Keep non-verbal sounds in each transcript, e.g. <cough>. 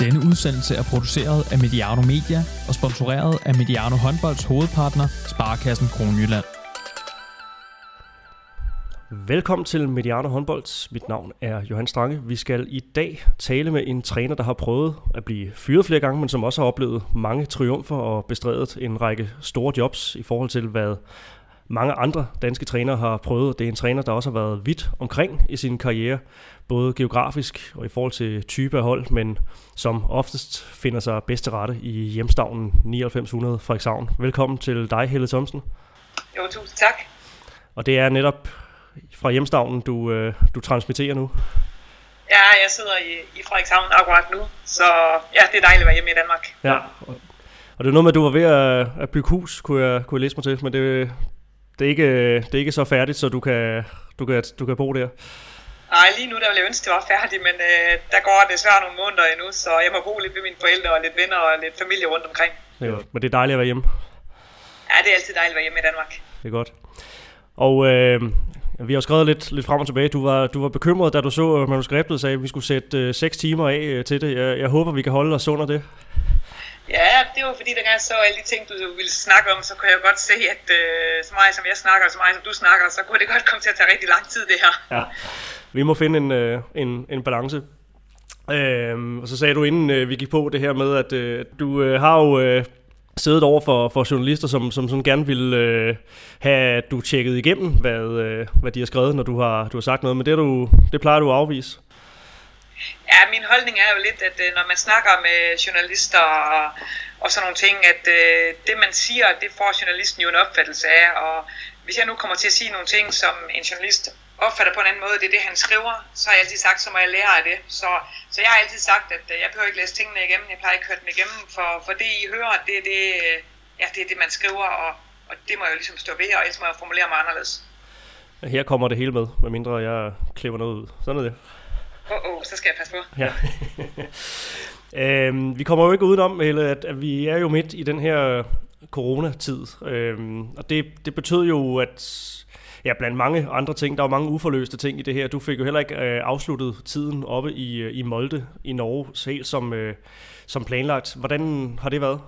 Denne udsendelse er produceret af Mediano Media og sponsoreret af Mediano Håndbolds hovedpartner, Sparkassen Kronjylland. Velkommen til Mediano Håndbold. Mit navn er Johan Strange. Vi skal i dag tale med en træner, der har prøvet at blive fyret flere gange, men som også har oplevet mange triumfer og bestrædet en række store jobs i forhold til, hvad mange andre danske trænere har prøvet. Det er en træner, der også har været vidt omkring i sin karriere, både geografisk og i forhold til type af hold, men som oftest finder sig bedst til rette i hjemstavnen 9900 Frederikshavn. Velkommen til dig, Helle Thomsen. Jo, tusind tak. Og det er netop fra hjemstavnen, du, øh, du transmitterer nu? Ja, jeg sidder i, i Frederikshavn akkurat nu, så ja, det er dejligt at være hjemme i Danmark. Ja, og, og det er noget med, at du var ved at, at bygge hus, kunne jeg, kunne jeg læse mig til, men det, det, er ikke, det er ikke så færdigt, så du kan, du kan, du kan bo der. Nej, lige nu der vil jeg ønske, det var færdigt, men øh, der går desværre nogle måneder endnu, så jeg må bo lidt ved mine forældre og lidt venner og lidt familie rundt omkring. Det godt. Men det er dejligt at være hjemme. Ja, det er altid dejligt at være hjemme i Danmark. Det er godt. Og øh, vi har skrevet lidt, lidt frem og tilbage. Du var, du var bekymret, da du så manuskriptet og sagde, at vi skulle sætte øh, 6 timer af øh, til det. Jeg, jeg håber, vi kan holde os under det. Ja, det var fordi, da jeg så alle de ting, du ville snakke om, så kunne jeg godt se, at øh, så meget som jeg snakker, og så meget som du snakker, så kunne det godt komme til at tage rigtig lang tid, det her. Ja, vi må finde en, øh, en, en balance. Øhm, og så sagde du, inden øh, vi gik på det her med, at øh, du øh, har jo øh, siddet over for, for journalister, som, som sådan gerne ville øh, have, du tjekket igennem, hvad, øh, hvad de har skrevet, når du har, du har sagt noget. Men det, du, det plejer du at afvise. Ja, min holdning er jo lidt, at øh, når man snakker med journalister og, og sådan nogle ting, at øh, det man siger, det får journalisten jo en opfattelse af, og hvis jeg nu kommer til at sige nogle ting, som en journalist opfatter på en anden måde, det er det, han skriver, så har jeg altid sagt, så må jeg lære af det. Så, så jeg har altid sagt, at øh, jeg behøver ikke læse tingene igennem, jeg plejer ikke at høre dem igennem, for, for det I hører, det er det, øh, ja, det, er det man skriver, og, og det må jeg jo ligesom stå ved, og ellers må jeg formulere mig anderledes. Her kommer det hele med, medmindre jeg klipper noget ud. Sådan er det. Oh, oh, så skal jeg passe på. Ja. <laughs> øhm, vi kommer jo ikke udenom, at, at vi er jo midt i den her coronatid. Øhm, og det, det betød jo, at ja, blandt mange andre ting, der var mange uforløste ting i det her. Du fik jo heller ikke øh, afsluttet tiden oppe i, øh, i Molde i Norge, helt som, øh, som planlagt. Hvordan har det været?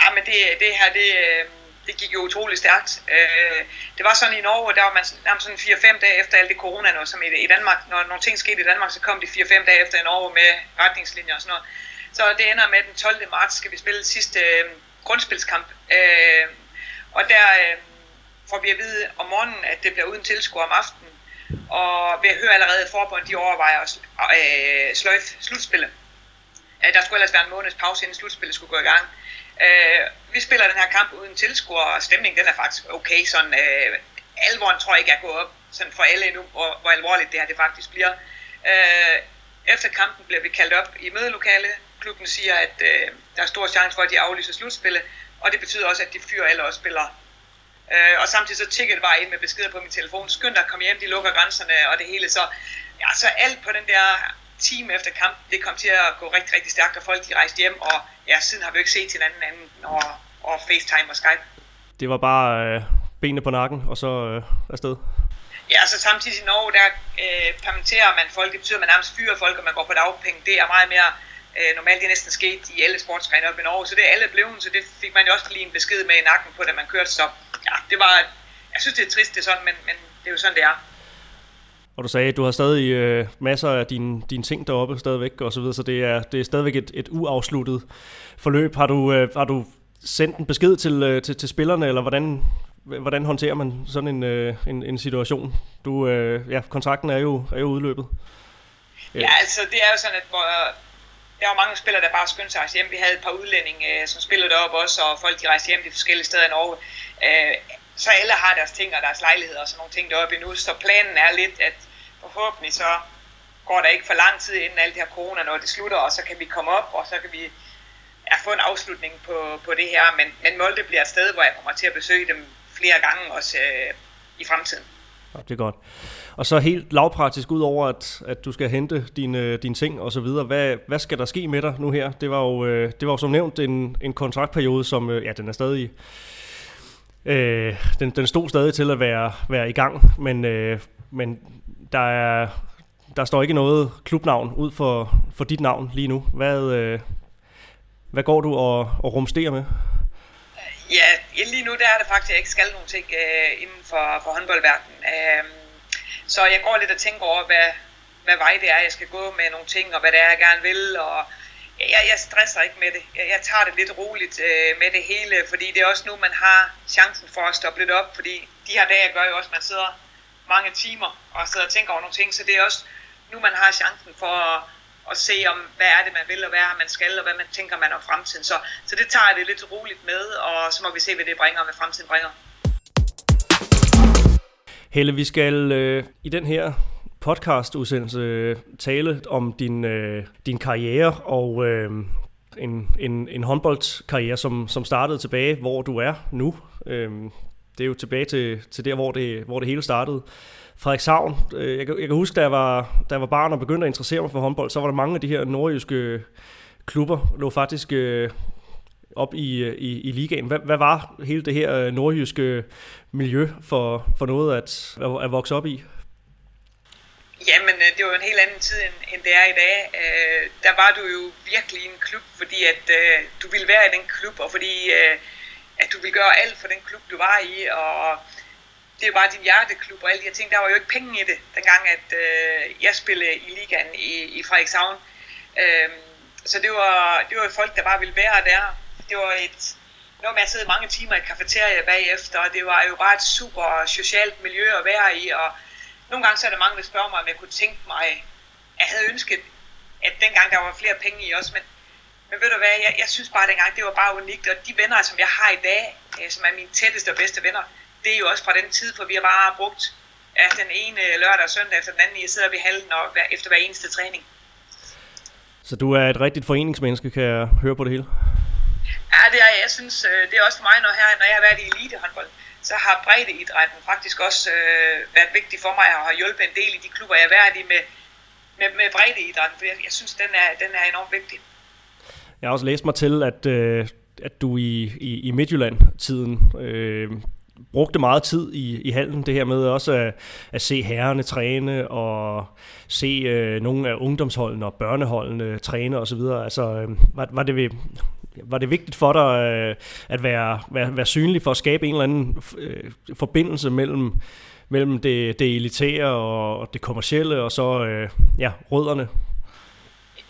Ja, men det, det her, det, øh, det gik jo utrolig stærkt. Øh, det var sådan i Norge, der var man nærmest sådan 4-5 dage efter alt det corona, noget, som i, i Danmark, når nogle ting skete i Danmark, så kom de 4-5 dage efter i Norge med retningslinjer og sådan noget. Så det ender med, at den 12. marts skal vi spille sidste øh, grundspilskamp. Øh, og der øh, får vi at vide om morgenen, at det bliver uden tilskuer om aftenen. Og vi hører allerede forbundet, de overvejer at øh, sløjfe slutspillet. Øh, der skulle ellers være en måneds pause, inden slutspillet skulle gå i gang. Øh, vi spiller den her kamp uden tilskuer, og stemningen den er faktisk okay. Sådan, øh, alvoren tror jeg ikke er gået op sådan for alle endnu, hvor, hvor alvorligt det her det faktisk bliver. Øh, efter kampen bliver vi kaldt op i mødelokale. Klubben siger, at øh, der er stor chance for, at de aflyser slutspillet, og det betyder også, at de fyrer alle os spillere. Øh, og samtidig så ticket var ind med beskeder på min telefon. Skynd dig at komme hjem, de lukker grænserne og det hele. Så, ja, så alt på den der time efter kamp, det kom til at gå rigtig, rigtig stærkt, og folk de rejste hjem, og ja, siden har vi jo ikke set hinanden anden over, over FaceTime og Skype. Det var bare øh, benene på nakken, og så øh, afsted. Ja, så samtidig i Norge, der øh, permitterer man folk, det betyder, at man nærmest fyrer folk, og man går på dagpenge. Det er meget mere øh, normalt, det er næsten sket i alle sportsgrene op i Norge, så det er alle blevet, så det fik man jo også lige en besked med i nakken på, da man kørte, så ja, det var, jeg synes det er trist, det er sådan, men, men det er jo sådan, det er. Og du sagde, at du har stadig øh, masser af dine, dine ting deroppe stadigvæk, og så videre, så det er, det er stadigvæk et, et uafsluttet forløb. Har du, øh, har du sendt en besked til, øh, til, til spillerne, eller hvordan, hvordan håndterer man sådan en, øh, en, en situation? Du, øh, ja, kontrakten er jo, er jo udløbet. Ja, altså det er jo sådan, at hvor, der var mange spillere, der bare skyndte sig hjem. Vi havde et par udlændinge, øh, som spillede deroppe også, og folk de rejste hjem de forskellige steder i Norge. Øh, så alle har deres ting og deres lejligheder og sådan nogle ting deroppe endnu. Så planen er lidt, at forhåbentlig så går der ikke for lang tid inden alt det her corona, når det slutter, og så kan vi komme op, og så kan vi ja, få en afslutning på, på det her. Men, men Molde bliver et sted, hvor jeg kommer til at besøge dem flere gange også øh, i fremtiden. Ja, det er godt. Og så helt lavpraktisk, ud over at, at du skal hente dine, øh, dine ting og så videre, hvad, hvad skal der ske med dig nu her? Det var jo, øh, det var jo som nævnt en, en kontraktperiode, som øh, ja, den er stadig... Øh, den, den stod stadig til at være, være i gang, men, øh, men der er der står ikke noget klubnavn ud for, for dit navn lige nu. Hvad, øh, hvad går du og, og rumsterer med? Ja, lige nu der er det faktisk, at jeg ikke skal nogen ting øh, inden for, for håndboldverdenen. Øh, så jeg går lidt og tænker over, hvad, hvad vej det er, jeg skal gå med nogle ting, og hvad det er, jeg gerne vil. Og jeg, jeg stresser ikke med det. Jeg, jeg tager det lidt roligt øh, med det hele, fordi det er også nu, man har chancen for at stoppe lidt op. Fordi de her dage gør jo også, at man sidder mange timer og sidder og tænker over nogle ting. Så det er også nu, man har chancen for at, at se om, hvad er det, man vil, og hvad er man skal, og hvad man tænker man om fremtiden. Så, så det tager jeg det lidt roligt med, og så må vi se, hvad det bringer, og hvad fremtiden bringer. Helle, vi skal øh, i den her podcast-udsendelse øh, tale om din, øh, din karriere og øh, en, en, en håndboldkarriere, som, som startede tilbage, hvor du er nu. Øh, det er jo tilbage til, til der, hvor det, hvor det hele startede. Frederikshavn, øh, jeg, kan, jeg kan huske, da jeg, var, da jeg var barn og begyndte at interessere mig for håndbold, så var der mange af de her nordjyske klubber, lå faktisk øh, op i, øh, i, i ligaen. Hvad, hvad var hele det her øh, nordjyske miljø for, for noget at, at, vokse op i? Jamen, øh, det var en helt anden tid, end, end det er i dag. Øh, der var du jo virkelig en klub, fordi at øh, du ville være i den klub, og fordi øh, at du ville gøre alt for den klub, du var i, og det er jo bare din hjerteklub og alle de her ting. Der var jo ikke penge i det, dengang at øh, jeg spillede i ligaen i, i Frederikshavn. Øh, så det var, det var folk, der bare ville være der. Det var et, noget med at sidde mange timer i kafeteria bagefter, og det var jo bare et super socialt miljø at være i, og nogle gange så er der mange, der spørger mig, om jeg kunne tænke mig, jeg havde ønsket, at dengang der var flere penge i os, men, men ved du hvad, jeg, jeg synes bare dengang, det var bare unikt, og de venner, som jeg har i dag, øh, som er mine tætteste og bedste venner, det er jo også fra den tid, for vi har bare brugt ja, den ene lørdag og søndag efter den anden, jeg sidder ved hallen og hver, efter hver eneste træning. Så du er et rigtigt foreningsmenneske, kan jeg høre på det hele? Ja, det er jeg. synes, øh, det er også for mig, når, her, når jeg har været i elitehåndbold, så har breddeidrætten faktisk også øh, været vigtig for mig og har hjulpet en del i de klubber, jeg har været i med, med, med breddeidrætten, for jeg, jeg synes, den er, den er enormt vigtig. Jeg har også læst mig til, at, øh, at du i, i, i Midtjylland-tiden øh, brugte meget tid i, i hallen, det her med også at, at se herrerne træne og se øh, nogle af ungdomsholdene og børneholdene træne osv. Altså, øh, var, var, det, var det vigtigt for dig øh, at være, være, være synlig for at skabe en eller anden øh, forbindelse mellem, mellem det, det elitære og det kommercielle og så øh, ja, rødderne?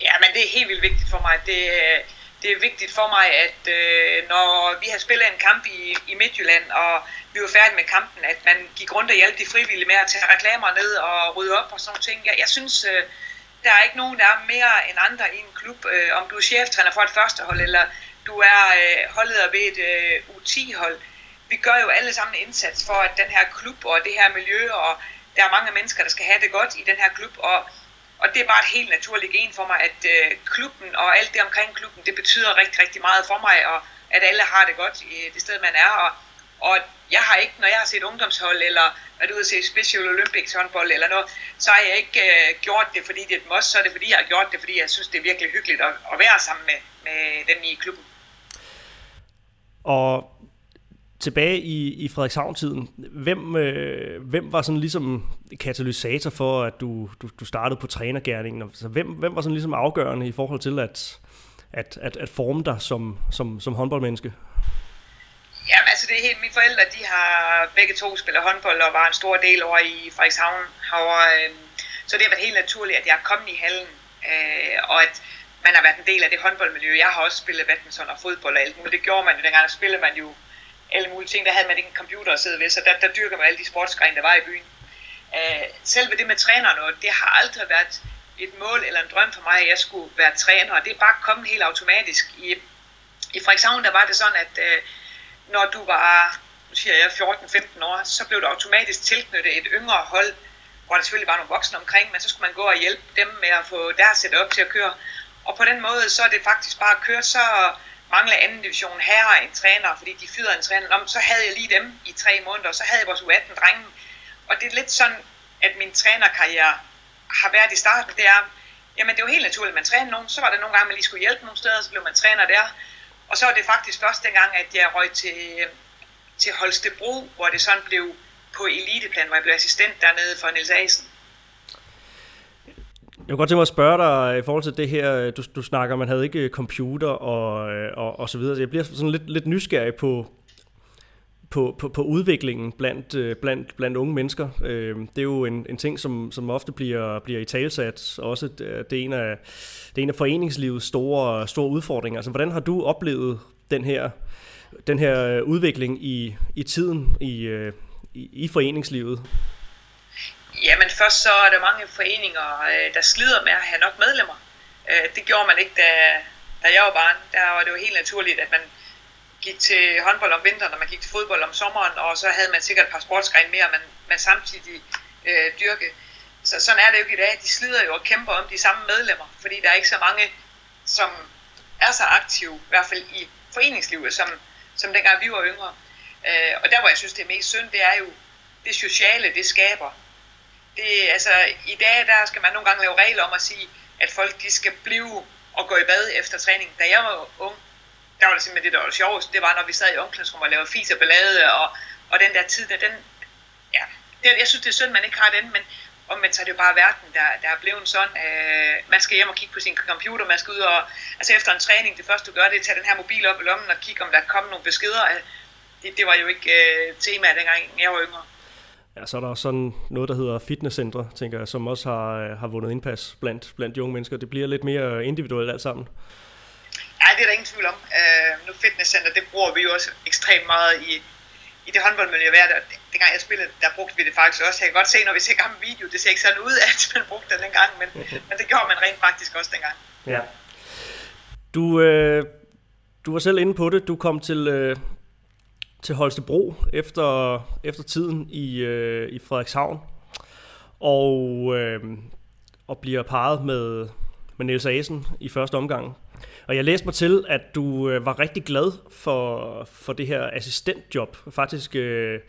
Ja, men det er helt vildt vigtigt for mig. Det, øh, det er vigtigt for mig, at øh, når vi har spillet en kamp i, i Midtjylland, og vi var færdige med kampen, at man gik rundt og hjalp de frivillige med at tage reklamer ned og rydde op og sådan noget ting. Jeg, jeg synes, øh, der er ikke nogen, der er mere end andre i en klub. Øh, om du er cheftræner for et førstehold, eller du er øh, holdleder ved et øh, U10-hold. Vi gør jo alle sammen en indsats for, at den her klub og det her miljø, og der er mange mennesker, der skal have det godt i den her klub, og og det er bare et helt naturligt gen for mig, at øh, klubben og alt det omkring klubben, det betyder rigtig, rigtig meget for mig, og at alle har det godt i det sted, man er. Og, og jeg har ikke, når jeg har set ungdomshold, eller været ude at se Special Olympics håndbold eller noget, så har jeg ikke øh, gjort det, fordi det er et must, så er det fordi, jeg har gjort det, fordi jeg synes, det er virkelig hyggeligt at, at være sammen med, med dem i klubben. Og tilbage i, i Frederikshavn-tiden, hvem, øh, hvem var sådan ligesom katalysator for, at du, du, du startede på trænergærningen? Altså, hvem, hvem var sådan ligesom afgørende i forhold til at, at, at, at forme dig som, som, som håndboldmenneske? Jamen altså det er helt, mine forældre de har begge to spillet håndbold og var en stor del over i Frederikshavn Over, øh, så det har været helt naturligt, at jeg er kommet i hallen, øh, og at man har været en del af det håndboldmiljø. Jeg har også spillet badminton og fodbold og alt muligt. Det gjorde man jo dengang, der spillede man jo alle mulige ting. Der havde man ikke en computer at sidde ved, så der, der dyrker man alle de sportsgrene, der var i byen. Øh, selve det med trænerne, det har aldrig været et mål eller en drøm for mig, at jeg skulle være træner, og det er bare kommet helt automatisk. I, i Frederikshavn, der var det sådan, at øh, når du var, nu siger jeg, 14-15 år, så blev du automatisk tilknyttet et yngre hold, hvor der selvfølgelig var nogle voksne omkring, men så skulle man gå og hjælpe dem med at få deres setup til at køre. Og på den måde, så er det faktisk bare at køre, så mangler anden division herre en træner, fordi de fyrede en træner, om, så havde jeg lige dem i tre måneder, så havde jeg vores U18 drenge. Og det er lidt sådan, at min trænerkarriere har været i starten, det er, jamen det er jo helt naturligt, at man træner nogen, så var der nogle gange, man lige skulle hjælpe nogle steder, så blev man træner der. Og så var det faktisk første gang, at jeg røg til, til Holstebro, hvor det sådan blev på eliteplan, hvor jeg blev assistent dernede for Niels Asen. Jeg kunne godt tænke mig at spørge dig i forhold til det her, du, du snakker, man havde ikke computer og, øh, og, og så videre. Så jeg bliver sådan lidt, lidt nysgerrig på, på, på, på udviklingen blandt, øh, blandt, blandt unge mennesker. Øh, det er jo en, en ting, som, som ofte bliver, bliver i talsat. Også det er en af, det er en af foreningslivets store, store udfordringer. Altså, hvordan har du oplevet den her, den her udvikling i, i tiden i, i, i foreningslivet? Jamen først så er der mange foreninger, øh, der slider med at have nok medlemmer. Øh, det gjorde man ikke, da, da jeg var barn. Der var det jo helt naturligt, at man gik til håndbold om vinteren, og man gik til fodbold om sommeren, og så havde man sikkert et par sportsgrene mere, man, man samtidig øh, dyrke. Så sådan er det jo ikke i dag. De slider jo og kæmper om de samme medlemmer, fordi der er ikke så mange, som er så aktive, i hvert fald i foreningslivet, som, som dengang vi var yngre. Øh, og der hvor jeg synes det er mest synd, det er jo det sociale, det skaber. Det, altså, I dag der skal man nogle gange lave regler om at sige, at folk de skal blive og gå i bad efter træning. Da jeg var ung, der var det simpelthen det, der var sjovest, det var, når vi sad i omklædningsrummet og lavede fis og ballade, og, og den der tid, der, den, ja, det, jeg synes, det er synd, man ikke har den, men omvendt så er det jo bare verden, der, der er blevet sådan, øh, man skal hjem og kigge på sin computer, man skal ud og, altså efter en træning, det første du gør, det er at tage den her mobil op i lommen og kigge, om der kommer nogle beskeder, øh, det, det var jo ikke øh, tema, dengang jeg var yngre. Ja, så er der også sådan noget, der hedder fitnesscentre, tænker jeg, som også har, øh, har vundet indpas blandt, blandt de unge mennesker. Det bliver lidt mere individuelt alt sammen. Ja, det er der ingen tvivl om. Uh, nu fitnesscenter, det bruger vi jo også ekstremt meget i, i det håndboldmiljø, jeg der. Dengang jeg spillede, der brugte vi det faktisk også. Jeg kan godt se, når vi ser gammel video, det ser ikke sådan ud, <laughs> at man brugte det dengang, men, men det gjorde man rent faktisk også dengang. Ja. Du, øh, du var selv inde på det. Du kom til, øh, til Holstebro efter, efter tiden i, øh, i Frederikshavn, og, øh, og bliver parret med, med Niels Asen i første omgang. Og jeg læste mig til, at du øh, var rigtig glad for, for det her assistentjob. Faktisk, øh,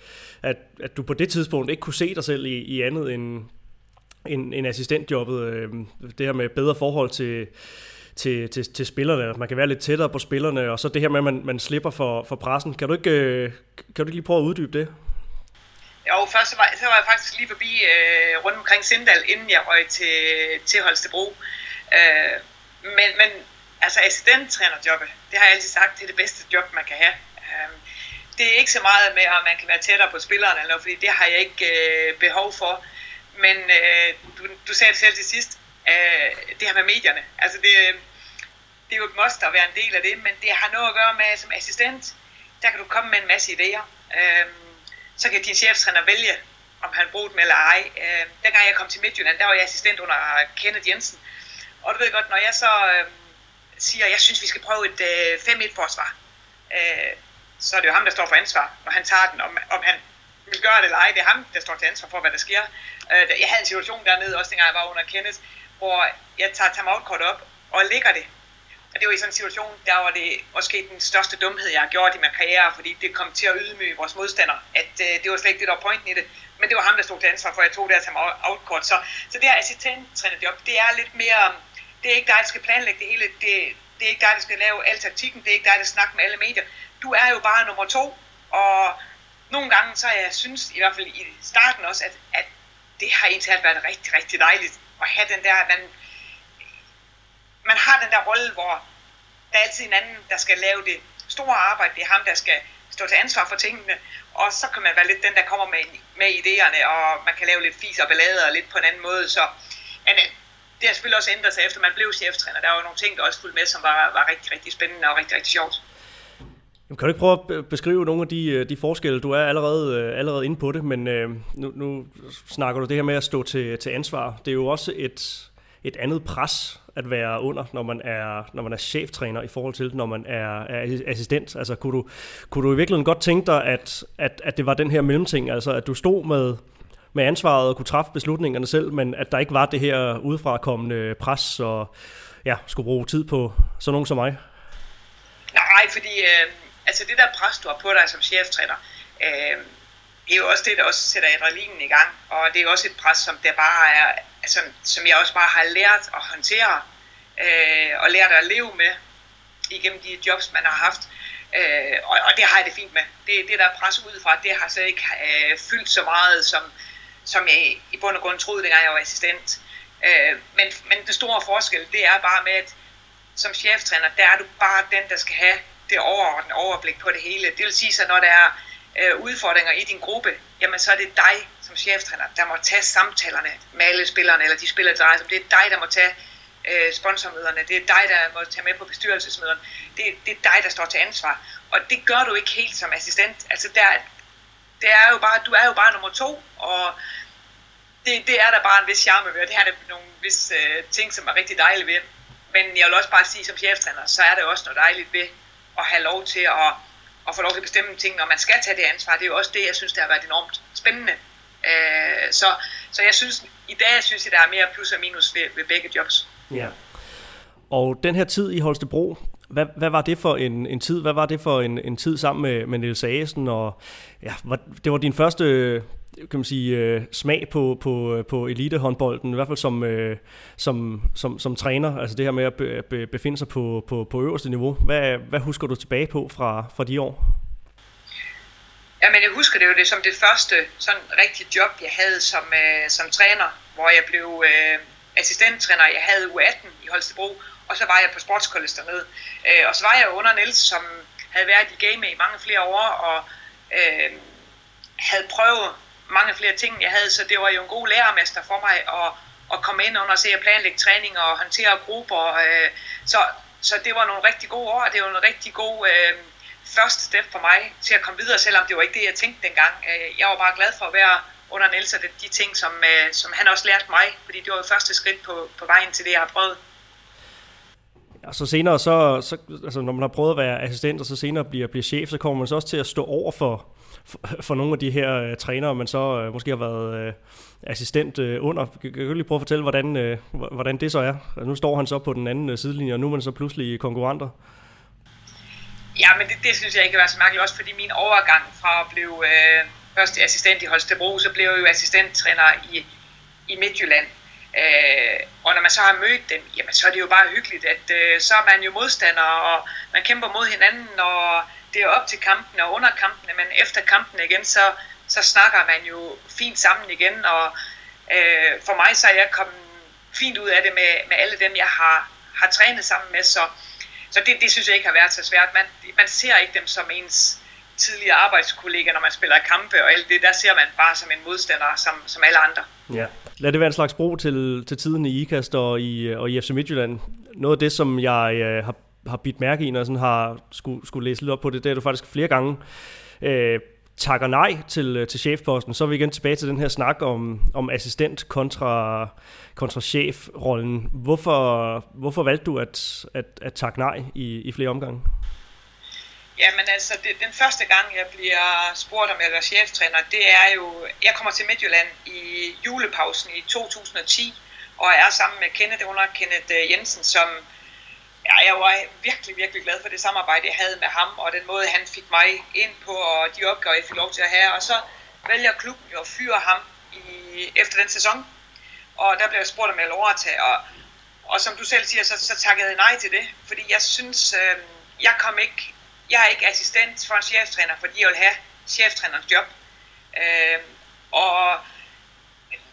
at, at du på det tidspunkt ikke kunne se dig selv i, i andet end, end, end assistentjobbet. Øh, det her med bedre forhold til, til, til, til spillerne. Man kan være lidt tættere på spillerne, og så det her med, at man, man slipper for, for pressen. Kan du, ikke, øh, kan du ikke lige prøve at uddybe det? Jo, først så var, så var jeg faktisk lige forbi øh, rundt omkring Sindal, inden jeg røg til, til Holstebro. Øh, men, men altså assistenttrænerjobbet, det har jeg altid sagt, det er det bedste job, man kan have. Øh, det er ikke så meget med, at man kan være tættere på spilleren eller noget, fordi det har jeg ikke øh, behov for. Men øh, du, du sagde det selv til sidst, øh, det her med medierne. Altså det, det er jo et must at være en del af det, men det har noget at gøre med, som assistent, der kan du komme med en masse idéer. Øh, så kan din cheftræner vælge, om han bruger dem eller ej. Øh, dengang jeg kom til Midtjylland, der var jeg assistent under Kenneth Jensen. Og du ved godt, når jeg så... Øh, siger, jeg synes, vi skal prøve et øh, 5-1-forsvar, øh, så er det jo ham, der står for ansvar, når han tager den. Om, om han vil gøre det eller ej, det er ham, der står til ansvar for, hvad der sker. Øh, jeg havde en situation dernede, også dengang jeg var under Kenneth, hvor jeg tager timeout-kort op og lægger det. Og det var i sådan en situation, der var det måske den største dumhed, jeg har gjort i min karriere, fordi det kom til at ydmyge vores modstandere, at øh, det var slet ikke det, der var pointen i det. Men det var ham, der stod til ansvar for, at jeg tog det her timeout-kort. Så, så det her assistenttrænerjob, det er lidt mere um, det er ikke dig, der skal planlægge det hele. Det, det er ikke dig, der skal lave al taktikken. Det er ikke dig, der snakker med alle medier. Du er jo bare nummer to. Og nogle gange, så jeg synes, i hvert fald i starten også, at, at det har egentlig været rigtig, rigtig dejligt at have den der, man, man har den der rolle, hvor der er altid en anden, der skal lave det store arbejde. Det er ham, der skal stå til ansvar for tingene. Og så kan man være lidt den, der kommer med, med idéerne, og man kan lave lidt fis og ballader og lidt på en anden måde. Så men, øh, det har selvfølgelig også ændret sig efter man blev cheftræner. Der var jo nogle ting, der også fulgte med, som var, var rigtig, rigtig spændende og rigtig, rigtig sjovt. Kan du ikke prøve at beskrive nogle af de, øh, de forskelle? Du er allerede, øh, allerede inde på det, men øh, nu, nu snakker du det her med at stå til, til ansvar. Det er jo også et, et andet pres at være under, når man er, når man er cheftræner i forhold til, når man er, er assistent. Altså, kunne du, kunne du i virkeligheden godt tænke dig, at, at, at det var den her mellemting, altså at du stod med, med ansvaret og kunne træffe beslutningerne selv, men at der ikke var det her udefrakommende pres og ja, skulle bruge tid på sådan nogen som mig? Nej, fordi øh, altså det der pres, du har på dig som cheftræner, øh, det er jo også det, der også sætter adrenalinen i gang, og det er også et pres, som der bare er, altså, som jeg også bare har lært at håndtere, øh, og lært at leve med igennem de jobs, man har haft. Øh, og, og det har jeg det fint med. Det, det der pres udefra, det har slet ikke øh, fyldt så meget, som, som jeg i bund og grund troede, dengang jeg var assistent. Øh, men, men den store forskel, det er bare med, at som cheftræner, der er du bare den, der skal have det overordnede overblik på det hele. Det vil sige, så når der er øh, udfordringer i din gruppe, jamen så er det dig som cheftræner, der må tage samtalerne med alle spillerne, eller de spillere, der rejser. Det er dig, der må tage øh, sponsormøderne, det er dig, der må tage med på bestyrelsesmøderne. Det, det er dig, der står til ansvar. Og det gør du ikke helt som assistent. Altså der, det er jo bare, du er jo bare nummer to, og det, det er der bare en vis charme ved, og det her er nogle vis øh, ting, som er rigtig dejlige ved. Men jeg vil også bare sige, som cheftræner, så er det også noget dejligt ved at have lov til at, at få lov til at bestemme ting, når man skal tage det ansvar. Det er jo også det, jeg synes, der har været enormt spændende. Øh, så, så jeg synes, i dag synes jeg, der er mere plus og minus ved, ved begge jobs. Ja. Og den her tid i Holstebro, hvad, hvad var det for en, en tid? Hvad var det for en, en tid sammen med, med Niels Agesen? Og ja, det var din første kan man sige, øh, smag på, på, på elitehåndbolden, i hvert fald som, øh, som, som, som træner, altså det her med at be, be, befinde sig på, på, på øverste niveau. Hvad, hvad husker du tilbage på fra, fra de år? Jamen, jeg husker det jo det som det første sådan rigtige job, jeg havde som, øh, som træner, hvor jeg blev øh, assistenttræner. Jeg havde U18 i Holstebro, og så var jeg på sportskollegiet dernede. Øh, og så var jeg under Niels, som havde været i game i mange flere år, og øh, havde prøvet mange flere ting, jeg havde, så det var jo en god lærermester for mig at, at komme ind under og se at planlægge træning og håndtere grupper. Øh, så, så det var nogle rigtig gode år, og det var en rigtig god øh, første step for mig til at komme videre, selvom det var ikke det, jeg tænkte dengang. Øh, jeg var bare glad for at være under Niels og de ting, som, øh, som han også lærte mig, fordi det var jo første skridt på, på vejen til det, jeg har prøvet. Og så senere, så, så, altså når man har prøvet at være assistent, og så senere bliver, bliver chef, så kommer man så også til at stå over for, for, for nogle af de her uh, trænere, man så uh, måske har været uh, assistent uh, under. Kan, kan du lige prøve at fortælle, hvordan, uh, hvordan det så er? Altså, nu står han så på den anden uh, sidelinje, og nu er man så pludselig konkurrenter. Ja, men det, det synes jeg ikke var så mærkeligt, også fordi min overgang fra at blive øh, først assistent i Holstebro, så blev jeg jo assistenttræner i, i Midtjylland. Øh, og når man så har mødt dem, jamen så er det jo bare hyggeligt, at øh, så er man jo modstander, og man kæmper mod hinanden, og det er op til kampen og under kampen, men efter kampen igen, så, så snakker man jo fint sammen igen, og øh, for mig så er jeg kommet fint ud af det med, med alle dem, jeg har, har trænet sammen med, så, så det, det synes jeg ikke har været så svært. Man, man ser ikke dem som ens tidligere arbejdskollega, når man spiller kampe og alt det, der ser man bare som en modstander, som, som alle andre. Ja. Lad det være en slags bro til, til tiden i IKAST og i, og i FC Midtjylland. Noget af det, som jeg øh, har, har bidt mærke i, når jeg sådan har skulle, skulle læse lidt op på det, det er du faktisk flere gange øh, takker nej til, øh, til chefposten. Så er vi igen tilbage til den her snak om, om assistent kontra, kontra chefrollen. Hvorfor, hvorfor valgte du at, at, at takke nej i, i flere omgange? Jamen altså, det, den første gang, jeg bliver spurgt, om jeg er cheftræner, det er jo, jeg kommer til Midtjylland i julepausen i 2010, og er sammen med Kenneth under Kenneth øh, Jensen, som ja, jeg var virkelig, virkelig glad for det samarbejde, jeg havde med ham, og den måde, han fik mig ind på, og de opgaver, jeg fik lov til at have. Og så vælger klubben jo at fyre ham i, efter den sæson, og der blev jeg spurgt, om jeg ville overtage, og, og som du selv siger, så, så takkede jeg nej til det, fordi jeg synes, øh, jeg kom ikke jeg er ikke assistent for en cheftræner, fordi jeg vil have cheftrænerens job. Øh, og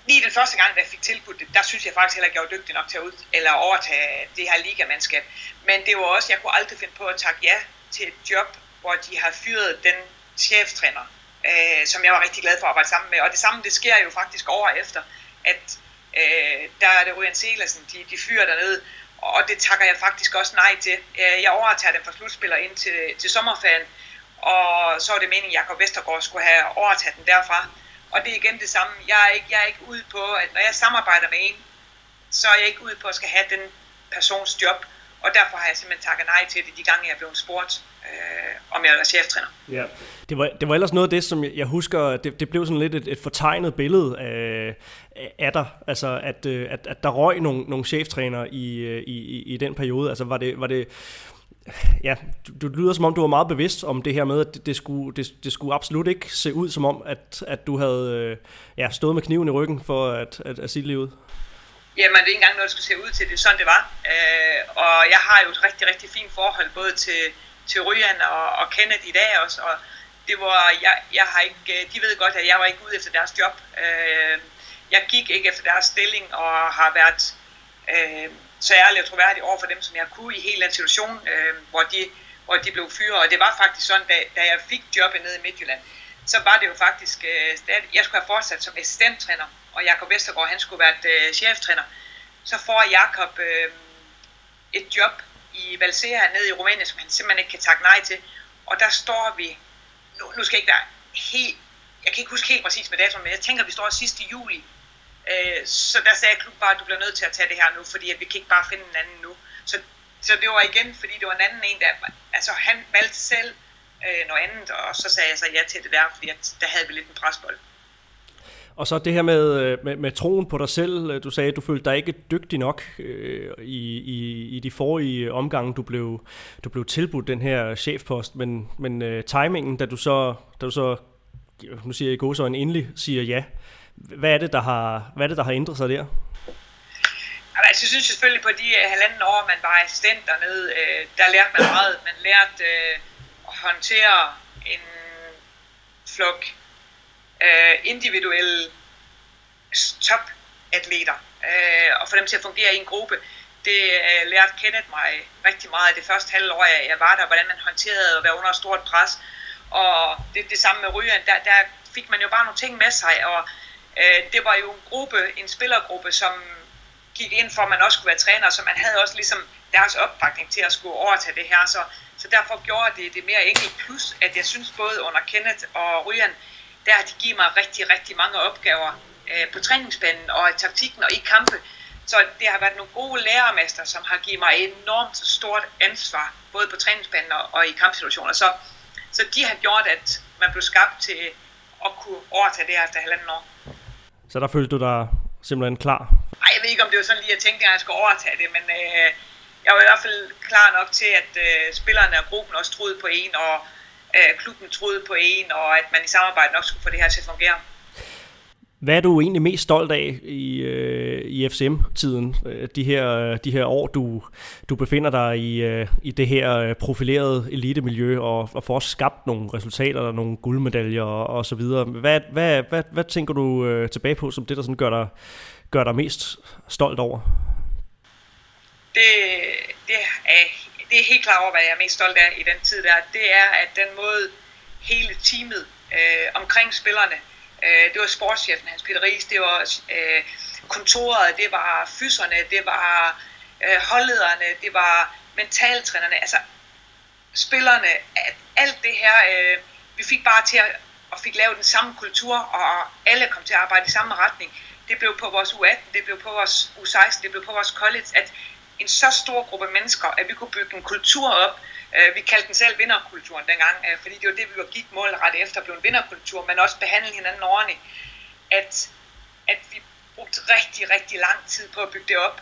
lige den første gang, da jeg fik tilbudt det, der synes jeg faktisk heller ikke, jeg var dygtig nok til at ud, eller overtage det her ligamandskab. Men det var også, jeg kunne aldrig finde på at takke ja til et job, hvor de har fyret den cheftræner, øh, som jeg var rigtig glad for at arbejde sammen med. Og det samme, det sker jo faktisk over efter, at øh, der er det Ryan Selersen, de, de fyrer dernede, og det takker jeg faktisk også nej til. Øh, jeg overtager dem fra slutspiller ind til, til sommerferien, og så er det meningen, at Jakob Vestergaard skulle have overtaget den derfra. Og det er igen det samme. Jeg er ikke, jeg er ikke ude på, at når jeg samarbejder med en, så er jeg ikke ude på at skal have den persons job. Og derfor har jeg simpelthen takket nej til det de gange, jeg er blevet spurgt, øh, om jeg er cheftræner. Ja. Det var, det var ellers noget af det, som jeg, jeg husker, det, det blev sådan lidt et, et fortegnet billede af, af dig, altså at, øh, at, at der røg nogle, nogle cheftrænere i, øh, i, i, i den periode. Altså var det, var det ja, du, du lyder som om, du var meget bevidst om det her med, at det, det, skulle, det, det skulle absolut ikke se ud som om, at, at du havde øh, ja, stået med kniven i ryggen for at, at, at sige livet. Jamen, det er ikke engang noget, der skulle se ud til. Det er sådan, det var. Øh, og jeg har jo et rigtig, rigtig fint forhold, både til, til Ryan og, og Kenneth i dag også. Og det var, jeg, jeg har ikke, øh, de ved godt, at jeg var ikke ude efter deres job. Øh, jeg gik ikke efter deres stilling og har været øh, så ærlig og troværdig over for dem, som jeg kunne i hele den situation, øh, hvor, de, hvor de blev fyret. Og det var faktisk sådan, da, da jeg fik jobbet nede i Midtjylland, så var det jo faktisk, øh, stadig, jeg skulle have fortsat som assistenttræner, og Jakob Vestergaard, han skulle være øh, cheftræner. Så får Jakob øh, et job i Valsea nede i Rumænien, som han simpelthen ikke kan takke nej til. Og der står vi, nu, nu skal jeg ikke være helt, jeg kan ikke huske helt præcis med datoen, men jeg tænker, at vi står sidst i juli. Øh, så der sagde klubben bare, at du bliver nødt til at tage det her nu, fordi at vi kan ikke bare finde en anden nu. Så, så det var igen, fordi det var en anden en, der, altså han valgte selv øh, noget andet, og så sagde jeg så ja til det der, fordi at der havde vi lidt en presbold. Og så det her med, øh, med, med troen på dig selv. Øh, du sagde, at du følte dig ikke dygtig nok øh, i, i, i de forrige omgange, du blev, du blev tilbudt den her chefpost. Men, men øh, timingen, da du så, da du så nu siger jeg i god så en endelig siger ja. Hvad er det, der har, hvad er det, der har ændret sig der? Altså, jeg synes selvfølgelig på de øh, halvanden år, man var assistent dernede, øh, der lærte man meget. Man lærte øh, at håndtere en flok øh, individuelle topatleter, øh, og få dem til at fungere i en gruppe. Det øh, lærte Kenneth mig rigtig meget det første halve år, jeg var der, hvordan man håndterede at være under stort pres. Og det, det samme med Ryan, der, der fik man jo bare nogle ting med sig, og øh, det var jo en gruppe, en spillergruppe, som gik ind for, at man også skulle være træner, så man havde også ligesom deres opbakning til at skulle overtage det her, så, så derfor gjorde det det mere enkelt, plus at jeg synes både under Kenneth og Ryan, der har de givet mig rigtig, rigtig mange opgaver øh, på træningsbanen og i taktikken og i kampe. Så det har været nogle gode lærermester, som har givet mig enormt stort ansvar, både på træningsbanen og, i kampsituationer. Så, så de har gjort, at man blev skabt til at kunne overtage det her efter halvanden år. Så der følte du dig simpelthen klar? Nej, jeg ved ikke, om det var sådan lige, jeg tænkte, at jeg skulle overtage det, men øh, jeg var i hvert fald klar nok til, at øh, spillerne og gruppen også troede på en, og øh, klubben troede på en, og at man i samarbejde nok skulle få det her til at fungere. Hvad er du egentlig mest stolt af i, øh, i FCM-tiden, øh, de her, de her år, du, du befinder dig i, øh, i det her profilerede elitemiljø og, og får skabt nogle resultater, og nogle guldmedaljer og, og så videre. Hvad, hvad, hvad, hvad tænker du øh, tilbage på som det, der sådan gør, dig, gør dig mest stolt over? Det, det er det er helt klart over, hvad jeg er mest stolt af i den tid der, det er, at den måde hele teamet øh, omkring spillerne, øh, det var sportschefen Hans Peter Ries, det var øh, kontoret, det var fyserne, det var øh, holdlederne, det var mentaltrænerne, altså spillerne, at alt det her, øh, vi fik bare til at og fik lavet den samme kultur, og alle kom til at arbejde i samme retning. Det blev på vores U18, det blev på vores U16, det blev på vores college, at en så stor gruppe mennesker, at vi kunne bygge en kultur op. Øh, vi kaldte den selv vinderkulturen dengang, øh, fordi det var det, vi gik målret efter, blev en vinderkultur, men også behandle hinanden ordentligt. At, at vi brugte rigtig, rigtig lang tid på at bygge det op,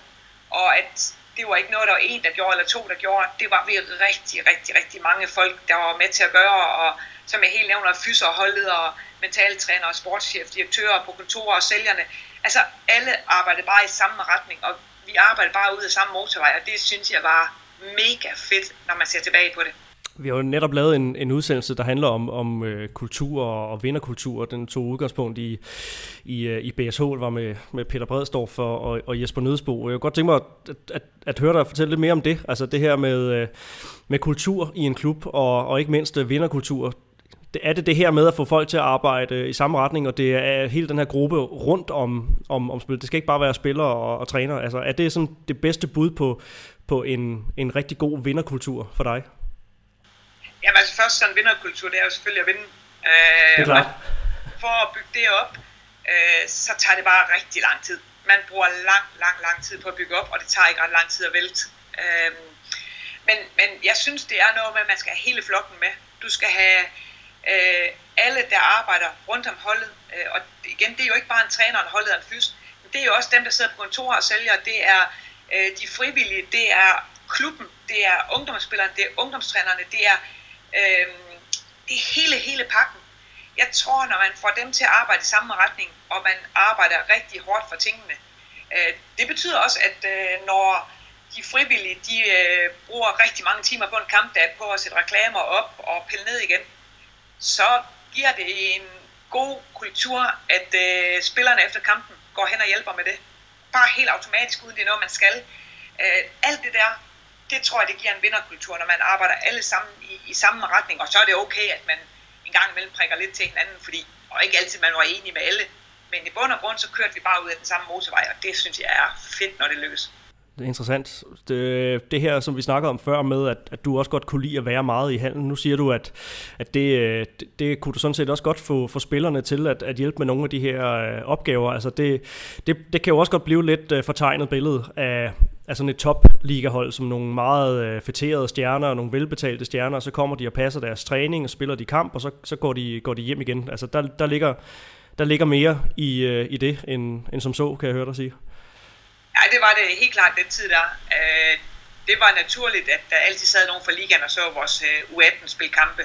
og at det var ikke noget, der var en, der gjorde, eller to, der gjorde. Det var vi rigtig, rigtig, rigtig mange folk, der var med til at gøre, og som jeg helt nævner, fyser, holdledere, mentaltrænere, sportschef, direktører på kontorer og sælgerne. Altså alle arbejdede bare i samme retning, og vi arbejder bare ud af samme motorvej, og det synes jeg var mega fedt, når man ser tilbage på det. Vi har jo netop lavet en, en udsendelse, der handler om, om øh, kultur og, og vinderkultur. Den tog udgangspunkt i, i, øh, i BSH, var med, med Peter Bredstorff og, og, og Jesper Nødsbo. Jeg kunne godt tænke mig at, at, at høre dig fortælle lidt mere om det. Altså det her med, øh, med kultur i en klub, og, og ikke mindst øh, vinderkultur vinderkultur er det det her med at få folk til at arbejde i samme retning, og det er hele den her gruppe rundt om, om, om spil. Det skal ikke bare være spillere og, og træner. Altså, er det sådan det bedste bud på, på en, en rigtig god vinderkultur for dig? Jamen altså først sådan en vinderkultur, det er jo selvfølgelig at vinde. Øh, det er klart. For at bygge det op, øh, så tager det bare rigtig lang tid. Man bruger lang, lang, lang tid på at bygge op, og det tager ikke ret lang tid at vælte. Øh, men, men jeg synes, det er noget med, at man skal have hele flokken med. Du skal have øh, alle, der arbejder rundt om holdet. Øh, og igen, det er jo ikke bare en træner, en holdet og en fys. Men det er jo også dem, der sidder på kontor og sælger. Det er øh, de frivillige, det er klubben, det er ungdomsspillerne, det er ungdomstrænerne, det er, øh, det er hele, hele pakken. Jeg tror, når man får dem til at arbejde i samme retning, og man arbejder rigtig hårdt for tingene, øh, det betyder også, at øh, når de frivillige, de øh, bruger rigtig mange timer på en kampdag på at sætte reklamer op og pille ned igen, så giver det en god kultur, at øh, spillerne efter kampen går hen og hjælper med det. Bare helt automatisk, uden det er noget, man skal. Øh, alt det der, det tror jeg, det giver en vinderkultur, når man arbejder alle sammen i, i samme retning. Og så er det okay, at man en gang imellem prikker lidt til hinanden, fordi, og ikke altid man var enig med alle. Men i bund og grund, så kørte vi bare ud af den samme motorvej, og det synes jeg er fedt, når det lykkes. Det er interessant. Det, det her, som vi snakkede om før med, at, at du også godt kunne lide at være meget i halen. Nu siger du, at, at det, øh, det, det kunne du sådan set også godt få, få spillerne til at, at hjælpe med nogle af de her øh, opgaver. Altså det, det, det kan jo også godt blive lidt øh, fortegnet billede af, af sådan et top-ligahold, som nogle meget øh, fætterede stjerner og nogle velbetalte stjerner, og så kommer de og passer deres træning og spiller de kamp, og så, så går, de, går de hjem igen. Altså der, der, ligger, der ligger mere i, øh, i det, end, end som så, kan jeg høre dig sige. Ja, det var det helt klart den tid der. Øh, det var naturligt, at der altid sad nogen fra ligaen og så vores øh, U18-spilkampe.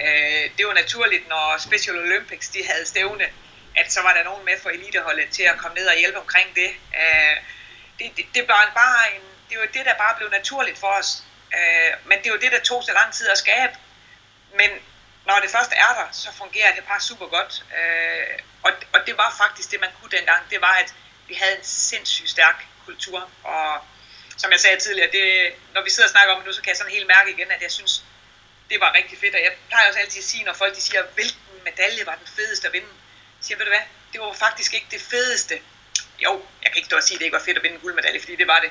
Øh, det var naturligt, når Special Olympics de havde stævne, at så var der nogen med fra eliteholdet til at komme ned og hjælpe omkring det. Øh, det, det, det var bare en, det var det, der bare blev naturligt for os. Øh, men det var det, der tog så lang tid at skabe. Men når det først er der, så fungerer det bare super godt. Øh, og, og det var faktisk det, man kunne dengang. Det var, at vi havde en sindssygt stærk kultur. Og som jeg sagde tidligere, det, når vi sidder og snakker om det nu, så kan jeg sådan helt mærke igen, at jeg synes, det var rigtig fedt. Og jeg plejer også altid at sige, når folk de siger, hvilken medalje var den fedeste at vinde, så siger ved du hvad, det var faktisk ikke det fedeste. Jo, jeg kan ikke stå og sige, at det ikke var fedt at vinde en guldmedalje, fordi det var det.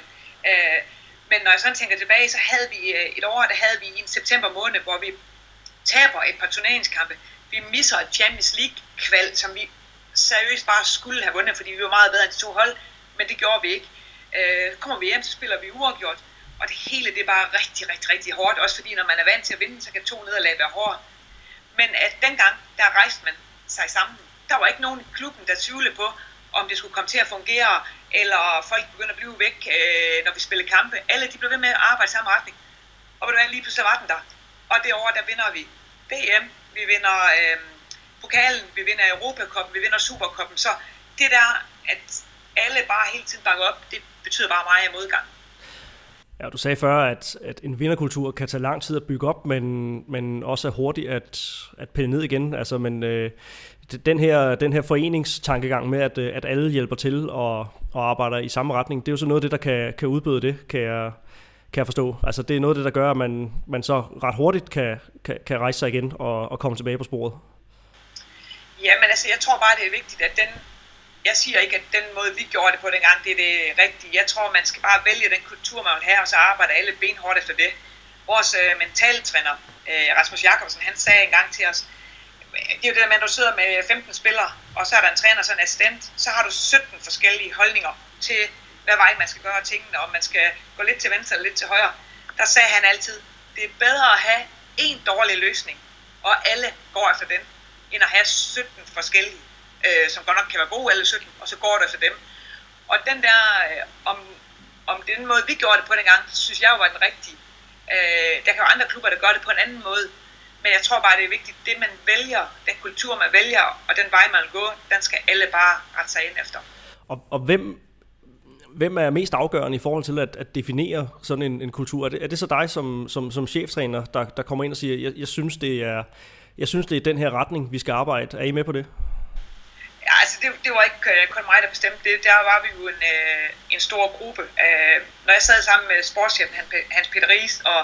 Øh, men når jeg sådan tænker tilbage, så havde vi øh, et år, der havde vi i en september måned, hvor vi taber et par turneringskampe. Vi misser et Champions League-kval, som vi seriøst bare skulle have vundet, fordi vi var meget bedre end de to hold, men det gjorde vi ikke. Øh, kommer vi hjem, så spiller vi uafgjort, og det hele det er bare rigtig, rigtig, rigtig hårdt, også fordi når man er vant til at vinde, så kan to nederlag være hårdt. Men at dengang, der rejste man sig sammen. Der var ikke nogen i klubben, der tvivlede på, om det skulle komme til at fungere, eller folk begyndte at blive væk, øh, når vi spillede kampe. Alle de blev ved med at arbejde i samme retning. Og ved du hvad, lige pludselig var den der. Og det år, der vinder vi VM, vi vinder øh, pokalen, vi vinder Europacupen, vi vinder Supercupen. Så det der, at alle bare hele tiden bakker op, det betyder bare meget af modgang. Ja, du sagde før, at, at en vinderkultur kan tage lang tid at bygge op, men, men også er hurtigt at, at pille ned igen. Altså, men øh, den her, den her foreningstankegang med, at, at alle hjælper til og, og arbejder i samme retning, det er jo så noget af det, der kan, kan udbøde det, kan jeg, kan jeg forstå. Altså, det er noget af det, der gør, at man, man så ret hurtigt kan, kan, kan rejse sig igen og, og komme tilbage på sporet. Ja, men altså, jeg tror bare, det er vigtigt, at den, jeg siger ikke, at den måde, vi gjorde det på dengang, det er det rigtige. Jeg tror, man skal bare vælge den kultur, man vil have, og så arbejde alle benhårdt efter det. Vores øh, mentaltræner, øh, Rasmus Jakobsen, han sagde engang til os, det er jo det der med, at du sidder med 15 spillere, og så er der en træner og en assistent, så har du 17 forskellige holdninger til, hvad vej man skal gøre tingene, om man skal gå lidt til venstre eller lidt til højre. Der sagde han altid, det er bedre at have en dårlig løsning, og alle går efter den, end at have 17 forskellige øh, som godt nok kan være gode alle 17, og så går det for dem. Og den der, øh, om, om den måde vi gjorde det på dengang, synes jeg jo var den rigtige. Øh, der kan jo andre klubber, der gør det på en anden måde, men jeg tror bare, det er vigtigt, det man vælger, den kultur man vælger, og den vej man går, den skal alle bare rette sig ind efter. Og, og hvem, hvem er mest afgørende i forhold til at, at definere sådan en, en kultur? Er det, er det så dig som, som, som cheftræner, der, der kommer ind og siger, jeg, jeg, synes, det er, jeg synes, det er den her retning, vi skal arbejde. Er I med på det? Ja, altså det, det var ikke øh, kun mig, der bestemte det. Der var vi jo en, øh, en stor gruppe. Øh, når jeg sad sammen med sportschefen Hans Peter Ries og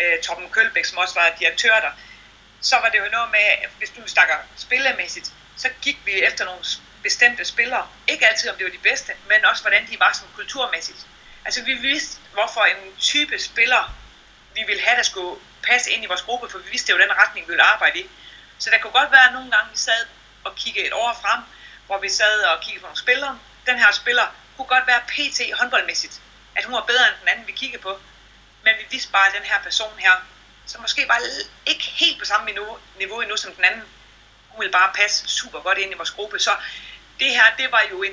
øh, Torben Kølbæk, som også var direktør der, så var det jo noget med, at hvis du snakker spillemæssigt, så gik vi efter nogle bestemte spillere. Ikke altid om det var de bedste, men også hvordan de var som kulturmæssigt. Altså vi vidste, hvorfor en type spiller vi ville have, der skulle passe ind i vores gruppe, for vi vidste jo den retning, vi ville arbejde i. Så der kunne godt være, at nogle gange vi sad og kiggede et år frem, hvor vi sad og kiggede på nogle spillere. Den her spiller kunne godt være PT håndboldmæssigt, at hun var bedre end den anden, vi kiggede på. Men vi vidste bare, at den her person her, som måske var ikke helt på samme niveau, niveau endnu som den anden, hun ville bare passe super godt ind i vores gruppe. Så det her, det var jo en,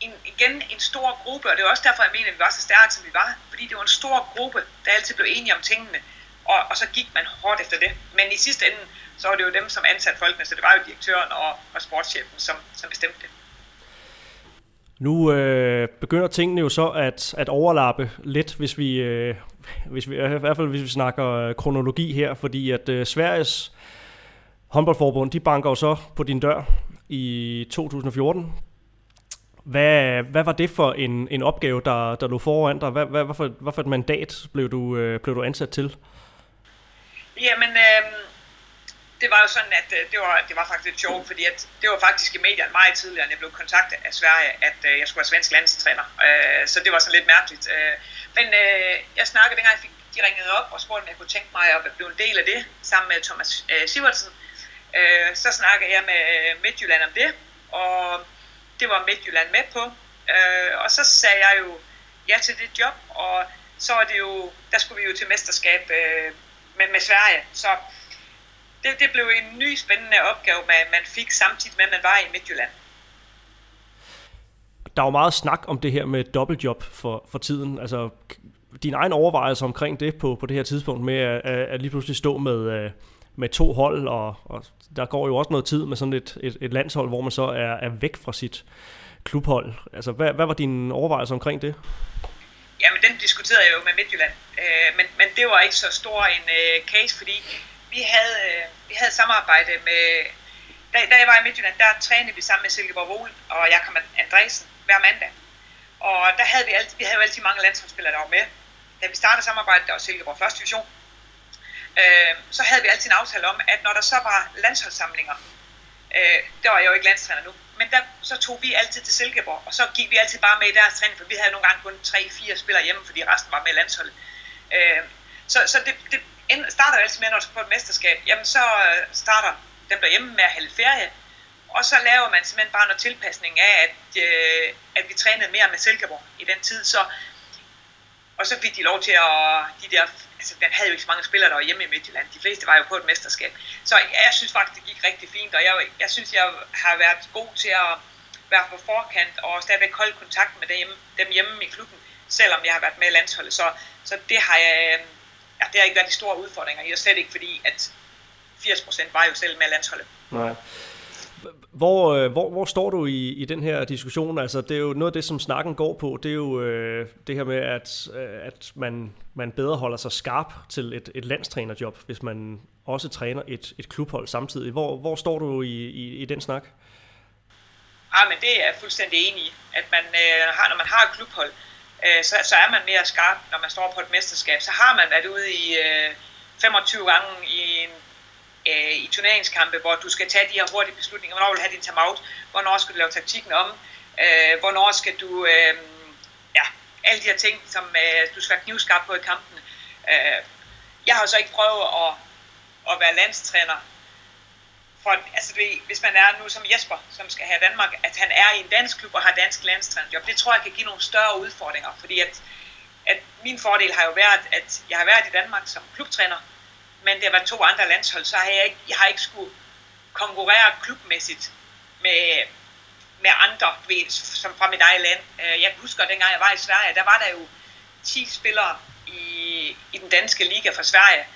en, igen en stor gruppe, og det er også derfor, jeg mener, at vi var så stærke, som vi var. Fordi det var en stor gruppe, der altid blev enige om tingene, og, og så gik man hårdt efter det. Men i sidste ende, så var det jo dem, som ansatte folkene, så det var jo direktøren og, og sportschefen, som, som bestemte det. Nu øh, begynder tingene jo så at, at overlappe lidt, hvis vi, øh, hvis vi, i hvert fald hvis vi snakker øh, kronologi her, fordi at øh, Sveriges håndboldforbund, de banker jo så på din dør i 2014. Hvad, hvad var det for en, en opgave, der, der lå foran dig? Hvad, hvad, hvad, for, hvad for et mandat blev du, øh, blev du ansat til? Jamen, øh, det var jo sådan, at øh, det var, det var faktisk lidt sjovt, fordi at det var faktisk i medierne meget tidligere, end jeg blev kontaktet af Sverige, at øh, jeg skulle være svensk landstræner. Øh, så det var sådan lidt mærkeligt. Men jeg snakkede, dengang jeg fik, de ringede op og spurgte, om jeg kunne tænke mig at blive en del af det, sammen med Thomas Sivertsen. Så snakkede jeg med Midtjylland om det, og det var Midtjylland med på. Og så sagde jeg jo ja til det job, og så var det jo, der skulle vi jo til mesterskab med, med Sverige. Så det, det blev en ny spændende opgave, man, man fik samtidig med, at man var i Midtjylland. Der er jo meget snak om det her med dobbeltjob for, for tiden. Altså, din egen overvejelse omkring det på, på det her tidspunkt med at, at lige pludselig stå med, øh, med to hold, og, og der går jo også noget tid med sådan et, et, et landshold, hvor man så er, er væk fra sit klubhold. Altså, hvad, hvad var din overvejelse omkring det? Jamen, den diskuterede jeg jo med Midtjylland, øh, men, men det var ikke så stor en øh, case, fordi vi havde, øh, vi havde samarbejde med... Da, da jeg var i Midtjylland, der trænede vi sammen med Silkeborg Vol og Jakob Andresen hver mandag. Og der havde vi, altid, vi havde jo altid mange landsholdsspillere, der var med. Da vi startede samarbejdet, der var Silkeborg første division, øh, så havde vi altid en aftale om, at når der så var landsholdssamlinger, øh, der var jeg jo ikke landstræner nu, men der, så tog vi altid til Silkeborg, og så gik vi altid bare med i deres træning, for vi havde nogle gange kun 3-4 spillere hjemme, fordi resten var med i landsholdet. Øh, så så det, det, starter altid med, når du skal få et mesterskab, jamen så øh, starter dem derhjemme med at hælde ferie, og så laver man simpelthen bare noget tilpasning af, at, øh, at vi trænede mere med Silkeborg i den tid, så og så fik de lov til at, de der, altså den havde jo ikke så mange spillere, der var hjemme i Midtjylland, de fleste var jo på et mesterskab. Så jeg synes faktisk, det gik rigtig fint, og jeg, jeg synes, jeg har været god til at være på forkant og stadigvæk holde kontakt med dem, dem hjemme i klubben, selvom jeg har været med i landsholdet. Så, så det har jeg, øh, ja, det har ikke været de store udfordringer i, og slet ikke fordi, at 80% var jo selv med landsholdet. Nej. Hvor, øh, hvor, hvor står du i, i den her diskussion? Altså, det er jo noget af det, som snakken går på. Det er jo øh, det her med, at, øh, at man, man bedre holder sig skarp til et, et landstrænerjob, hvis man også træner et, et klubhold samtidig. Hvor, hvor står du i, i, i den snak? Ja, men det er jeg fuldstændig enig i. At man, øh, har, når man har et klubhold, øh, så, så er man mere skarp, når man står på et mesterskab. Så har man været ude i øh, 25 gange i en øh, i turneringskampe, hvor du skal tage de her hurtige beslutninger. Hvornår vil du have din timeout? Hvornår skal du lave taktikken om? Øh, hvornår skal du... Øh, ja, alle de her ting, som øh, du skal være knivskarp på i kampen. Øh, jeg har så ikke prøvet at, at være landstræner for, altså hvis man er nu som Jesper, som skal have Danmark, at han er i en dansk klub og har dansk landstrænerjob, det tror jeg kan give nogle større udfordringer, fordi at, at min fordel har jo været, at jeg har været i Danmark som klubtræner, men det har været to andre landshold, så har jeg ikke, jeg har ikke skulle konkurrere klubmæssigt med, med andre, ved, som fra mit eget land. Øh, jeg husker, dengang jeg var i Sverige, der var der jo 10 spillere i, i den danske liga fra Sverige,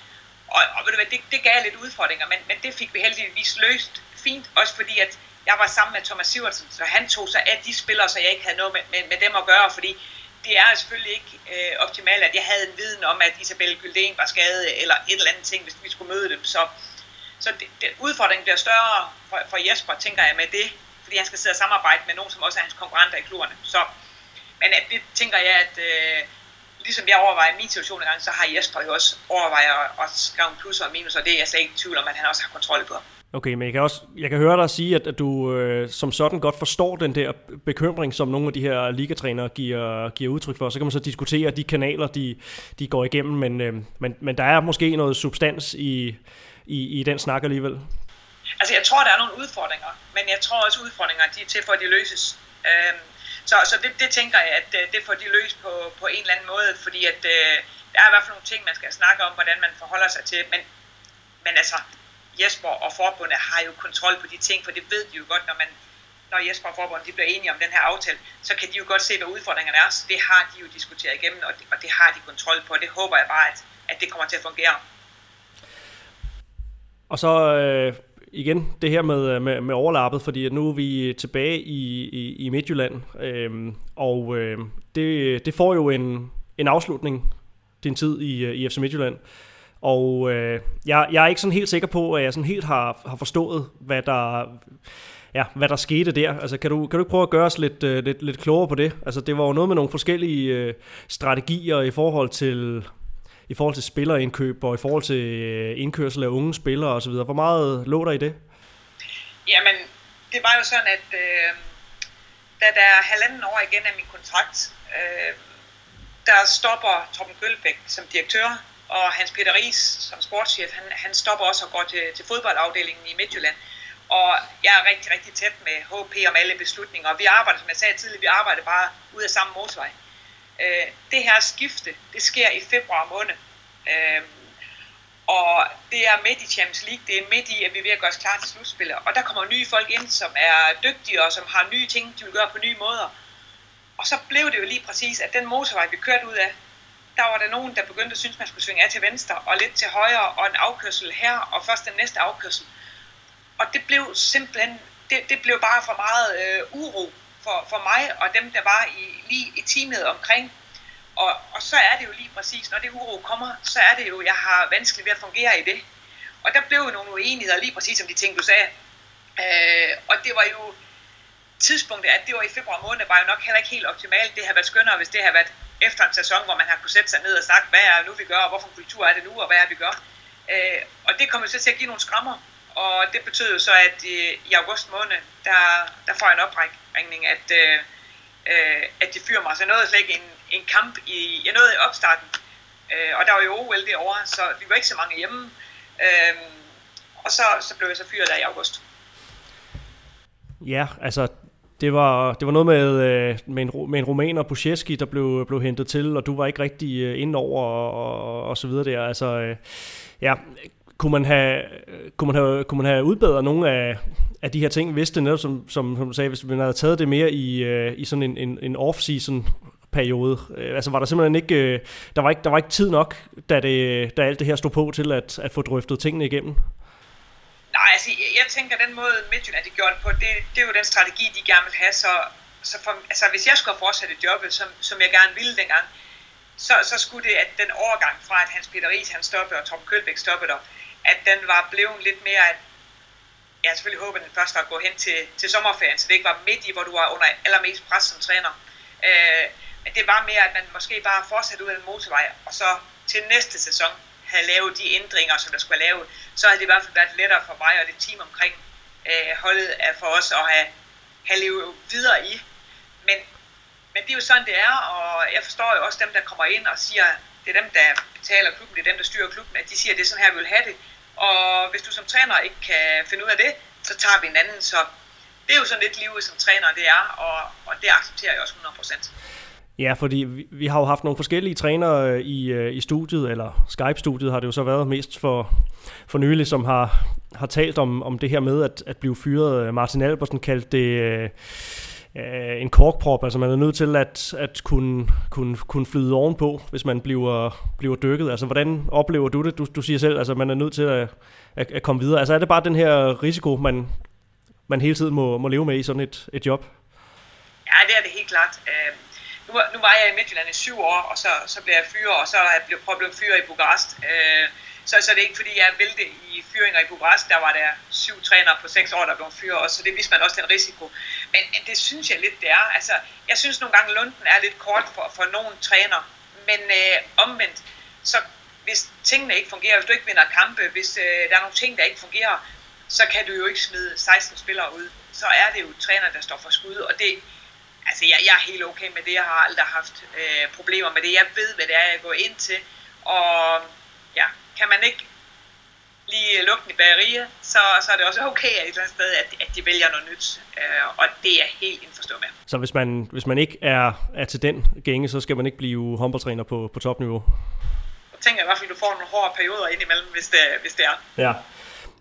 og, og ved du hvad, det, det gav lidt udfordringer, men, men det fik vi heldigvis løst fint, også fordi at jeg var sammen med Thomas Sivertsen, så han tog sig af de spillere, så jeg ikke havde noget med, med, med dem at gøre, fordi det er selvfølgelig ikke øh, optimalt, at jeg havde en viden om, at Isabelle Gylden var skadet, eller et eller andet ting, hvis vi skulle møde dem. Så, så det, det, udfordringen bliver større for, for Jesper, tænker jeg, med det, fordi han skal sidde og samarbejde med nogen, som også er hans konkurrenter i klubberne. Så, men at det tænker jeg, at øh, ligesom jeg overvejer min situation en gang, så har Jesper jo også overvejet at skrive plus og minus, og det er jeg slet ikke i tvivl om, at han også har kontrol på. Okay, men jeg kan, også, jeg kan høre dig sige, at, at du øh, som sådan godt forstår den der bekymring, som nogle af de her ligatrænere giver, giver udtryk for. Så kan man så diskutere de kanaler, de, de går igennem, men, øh, men, men der er måske noget substans i, i, i den snak alligevel. Altså jeg tror, der er nogle udfordringer, men jeg tror også, udfordringer de er til for, at de løses. Øh, så, så det, det tænker jeg, at øh, det får de løst på, på en eller anden måde, fordi at, øh, der er i hvert fald nogle ting, man skal snakke om, hvordan man forholder sig til. Men, men altså, Jesper og forbundet har jo kontrol på de ting, for det ved de jo godt, når man når Jesper og forbundet de bliver enige om den her aftale, så kan de jo godt se, hvad udfordringerne er. Så det har de jo diskuteret igennem, og det, og det har de kontrol på. Det håber jeg bare, at, at det kommer til at fungere. Og så øh, igen det her med, øh, med, med overlappet, fordi nu er vi tilbage i, i, i Midtjylland, øhm, og øh, det, det får jo en, en afslutning, din tid i, øh, i FC Midtjylland. Og øh, jeg, jeg er ikke sådan helt sikker på, at jeg sådan helt har, har forstået, hvad der, ja, hvad der skete der. Altså, kan du, kan du ikke prøve at gøre os lidt, øh, lidt, lidt klogere på det? Altså, det var jo noget med nogle forskellige øh, strategier i forhold til i forhold til spillerindkøb og i forhold til øh, indkørsel af unge spillere osv. Hvor meget lå der i det? Jamen, det var jo sådan, at øh, da der er halvanden år igen af min kontrakt, øh, der stopper Torben Gølbæk som direktør, og Hans Peter Ries som sportschef, han, han stopper også og går til, til fodboldafdelingen i Midtjylland. Og jeg er rigtig, rigtig tæt med HP om alle beslutninger. Og vi arbejder, som jeg sagde tidligere, vi arbejder bare ud af samme motorvej. Øh, det her skifte, det sker i februar måned. Øh, og det er midt i Champions League, det er midt i, at vi er ved at gøre os klar til slutspillet. Og der kommer nye folk ind, som er dygtige og som har nye ting, de vil gøre på nye måder. Og så blev det jo lige præcis, at den motorvej, vi kørte ud af, der var der nogen, der begyndte at synes, man skulle svinge af til venstre og lidt til højre, og en afkørsel her, og først den næste afkørsel. Og det blev simpelthen, det, det blev bare for meget øh, uro for, for mig og dem, der var i, lige i teamet omkring. Og, og så er det jo lige præcis, når det uro kommer, så er det jo, jeg har vanskeligt ved at fungere i det. Og der blev jo nogle uenigheder lige præcis som de ting, du sagde. Øh, og det var jo tidspunktet, at det var i februar måned, var jo nok heller ikke helt optimalt. Det har været skønnere, hvis det har været efter en sæson, hvor man har kunne sætte sig ned og sagt, hvad er nu vi gør, og hvorfor kultur er det nu, og hvad er vi gør. Øh, og det kommer så til at give nogle skrammer, og det betyder jo så, at i, i august måned, der, der får jeg en opringning, at, øh, øh, at de fyrer mig. Så jeg nåede slet ikke en, en kamp i, jeg nåede i opstarten, øh, og der var jo OL det over, så vi var ikke så mange hjemme. Øh, og så, så blev jeg så fyret der i august. Ja, altså det var, det var noget med, øh, med, en, med en romaner, Buszewski, der blev, blev hentet til, og du var ikke rigtig øh, ind over og, og, og så videre der. Altså, øh, ja, kunne man have, kunne man have, kunne man have udbedret nogle af, af de her ting, hvis det netop, som, som, som du sagde, hvis man havde taget det mere i, øh, i sådan en, en, en off-season periode. Øh, altså var der simpelthen ikke, øh, der var ikke, der var ikke tid nok, da, det, da alt det her stod på til at, at få drøftet tingene igennem? Nej, altså jeg, tænker, den måde Midtjylland de gjorde det på, det, det er jo den strategi, de gerne vil have. Så, så for, altså, hvis jeg skulle fortsætte jobbet, som, som jeg gerne ville dengang, så, så skulle det, at den overgang fra, at Hans Peter Ries, han stoppede, og Tom Kølbæk stoppede der, at den var blevet lidt mere, at jeg selvfølgelig håber, at den første at gå hen til, til sommerferien, så det ikke var midt i, hvor du var under allermest pres som træner. Øh, men det var mere, at man måske bare fortsatte ud af den motorvej, og så til næste sæson, havde lavet de ændringer, som der skulle have lavet, så havde det i hvert fald været lettere for mig og det team omkring øh, holdet af for os at have, have levet videre i. Men, men det er jo sådan, det er, og jeg forstår jo også dem, der kommer ind og siger, det er dem, der betaler klubben, det er dem, der styrer klubben, at de siger, at det er sådan her, vi vil have det. Og hvis du som træner ikke kan finde ud af det, så tager vi en anden. Så det er jo sådan lidt livet som træner, det er, og, og det accepterer jeg også 100%. Ja, fordi vi, vi har jo haft nogle forskellige trænere øh, i, øh, i studiet, eller Skype-studiet har det jo så været mest for, for nylig, som har, har talt om, om det her med at, at blive fyret. Øh, Martin Albersen kaldte det øh, øh, en korkprop, altså man er nødt til at, at kunne, kunne, kunne flyde ovenpå, hvis man bliver, bliver dykket. Altså hvordan oplever du det? Du, du siger selv, altså man er nødt til at, at, at komme videre. Altså er det bare den her risiko, man, man hele tiden må, må leve med i sådan et, et job? Ja, det er det helt klart. Øh, nu, nu var jeg i Midtjylland i syv år, og så, så blev jeg fyret, og så er jeg blevet, prøvet at blive fyret i Bukarest. Øh, så, så det er ikke fordi, jeg vælte i fyringer i Bukarest, der var der syv trænere på seks år, der blev fyret også, så det vidste man også den risiko. Men, men det synes jeg lidt, det er. Altså, jeg synes nogle gange, Lunden er lidt kort for, for nogle træner, men øh, omvendt, så hvis tingene ikke fungerer, hvis du ikke vinder kampe, hvis øh, der er nogle ting, der ikke fungerer, så kan du jo ikke smide 16 spillere ud. Så er det jo træner, der står for skud, og det, altså jeg, jeg er helt okay med det. Jeg har aldrig haft øh, problemer med det. Jeg ved, hvad det er, jeg går ind til. Og ja, kan man ikke lige lukke den i bageriet, så, så er det også okay at et eller andet sted, at, at de vælger noget nyt. Øh, og det er helt indforstået med. Så hvis man, hvis man ikke er, er til den gænge, så skal man ikke blive håndboldtræner på, på topniveau? Jeg tænker i hvert fald, at du får nogle hårde perioder indimellem, hvis det, hvis det er. Ja.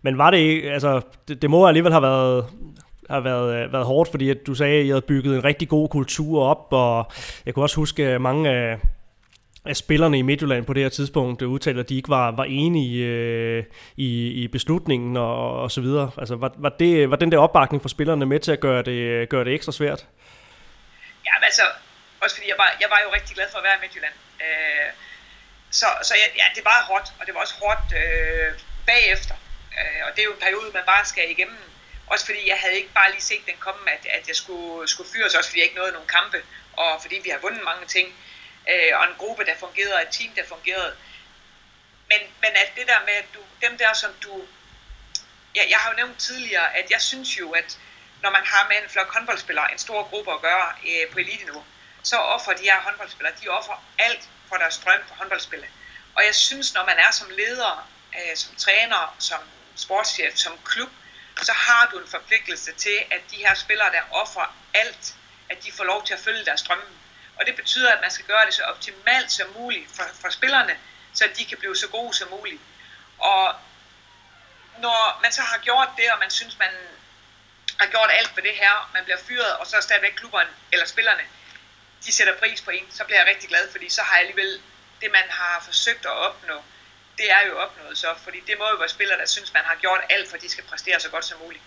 Men var det ikke, altså, det, det må alligevel have været har været, øh, været hårdt, fordi at du sagde, at I havde bygget en rigtig god kultur op, og jeg kunne også huske, at mange af, at spillerne i Midtjylland på det her tidspunkt udtalte, at de ikke var, var enige øh, i, i beslutningen og, og så videre. Altså, var, var, det, var den der opbakning fra spillerne med til at gøre det, gøre det ekstra svært? Ja, altså, også fordi jeg var, jeg var jo rigtig glad for at være i Midtjylland. Øh, så, så ja, ja, det var hårdt, og det var også hårdt øh, bagefter. Øh, og det er jo en periode, man bare skal igennem. Også fordi jeg havde ikke bare lige set den komme, at, at jeg skulle, skulle fyres, også fordi jeg ikke nåede nogen kampe, og fordi vi har vundet mange ting, øh, og en gruppe, der fungerede, og et team, der fungerede. Men, men at det der med, at du, dem der, som du... Ja, jeg har jo nævnt tidligere, at jeg synes jo, at når man har med en flok håndboldspillere, en stor gruppe at gøre øh, på elite-niveau, så offer de her håndboldspillere, de offer alt for deres drøm på håndboldspillet. Og jeg synes, når man er som leder, øh, som træner, som sportschef, som klub, så har du en forpligtelse til, at de her spillere, der offer alt, at de får lov til at følge deres drømme. Og det betyder, at man skal gøre det så optimalt som muligt for, for spillerne, så de kan blive så gode som muligt. Og når man så har gjort det, og man synes, man har gjort alt for det her, man bliver fyret, og så er stadigvæk klubberne eller spillerne, de sætter pris på en, så bliver jeg rigtig glad, fordi så har jeg alligevel det, man har forsøgt at opnå, det er jo opnået så, fordi det må jo være spillere, der synes, man har gjort alt, for de skal præstere så godt som muligt.